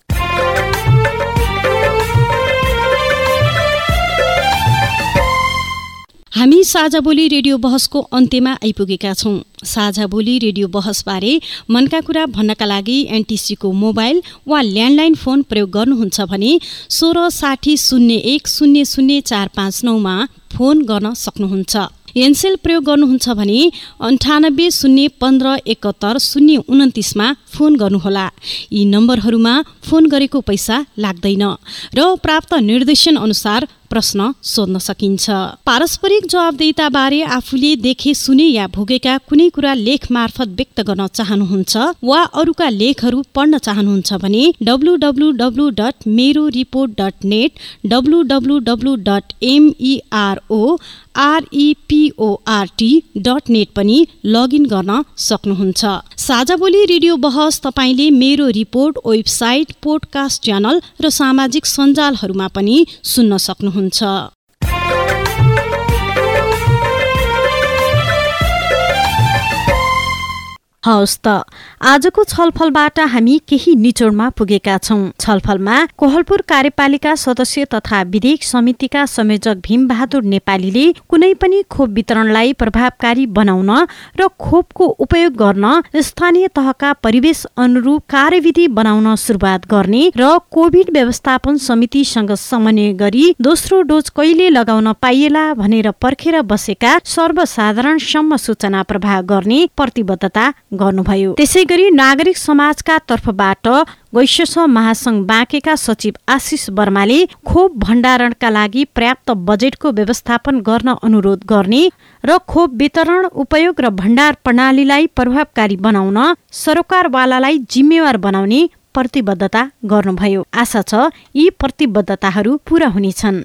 A: हामी साझा बोली रेडियो बहसको अन्त्यमा आइपुगेका छौँ। साझा बोली रेडियो बहसबारे मनका कुरा भन्नका लागि एनटिसीको मोबाइल वा ल्यान्डलाइन फोन प्रयोग गर्नुहुन्छ भने सोह्र साठी शून्य एक शून्य शून्य चार पाँच नौमा फोन गर्न सक्नुहुन्छ। एनसेल प्रयोग गर्नुहुन्छ भने अन्ठानब्बे शून्य पन्ध्र एकहत्तर शून्य उन्तिसमा फोन गर्नुहोला। यी नम्बरहरूमा फोन गरेको पैसा लाग्दैन र प्राप्त निर्देशन अनुसार प्रश्न सोध्न सकिन्छ। पारस्परिक जवाबदेताबारे आफूले देखे सुने या भोगेका कुनै कुरा लेख मार्फत व्यक्त गर्न चाहनुहुन्छ वा अरूका लेखहरू पढ्न चाहनुहुन्छ भने डब्लु डब्लु डब्लु डट मेरो report dot net W W W dot M E R O R E P O R T dot net पनि लगइन गर्न सक्नुहुन्छ। साझा बोली रेडियो बहस तपाईँले मेरो रिपोर्ट वेबसाइट पोडकास्ट च्यानल र सामाजिक सञ्जालहरूमा पनि सुन्न सक्नुहुन्छ। हुन्छ। हवस् त। आजको छलफलबाट हामी केही निचोडमा पुगेका छौं। छलफलमा कोहलपुर कार्यपालिका सदस्य तथा विधेयक समितिका संयोजक भीमबहादुर नेपालीले कुनै पनि खोप वितरणलाई प्रभावकारी बनाउन र खोपको उपयोग गर्न स्थानीय तहका परिवेश अनुरूप कार्यविधि बनाउन सुरुवात गर्ने र कोभिड व्यवस्थापन समितिसँग समन्वय गरी दोस्रो डोज कहिले लगाउन पाइएला भनेर पर्खेर बसेका सर्वसाधारणसम्म सूचना प्रवाह गर्ने प्रतिबद्धता गर्नुभयो। त्यसै गरी नागरिक समाजका तर्फबाट वैश्यस महासंघ बाँकेका सचिव आशिष वर्माले खोप भण्डारणका लागि पर्याप्त बजेटको व्यवस्थापन गर्न अनुरोध गर्ने र खोप वितरण उपयोग र भण्डार प्रणालीलाई प्रभावकारी बनाउन सरोकारवालालाई जिम्मेवार बनाउने प्रतिबद्धता गर्नुभयो। आशा छ यी प्रतिबद्धताहरू पूरा हुनेछन्।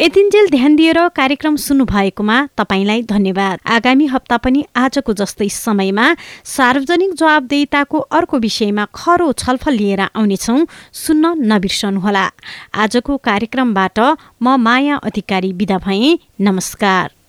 A: यतिन्जेल ध्यान दिएर कार्यक्रम सुन्नुभएकोमा तपाईँलाई धन्यवाद। आगामी हप्ता पनि आजको जस्तै समयमा सार्वजनिक जवाबदेताको अर्को विषयमा खरो छलफल लिएर आउनेछौँ सुन्न नबिर्सनुहोला। आजको कार्यक्रमबाट म माया अधिकारी विदा भएँ। नमस्कार।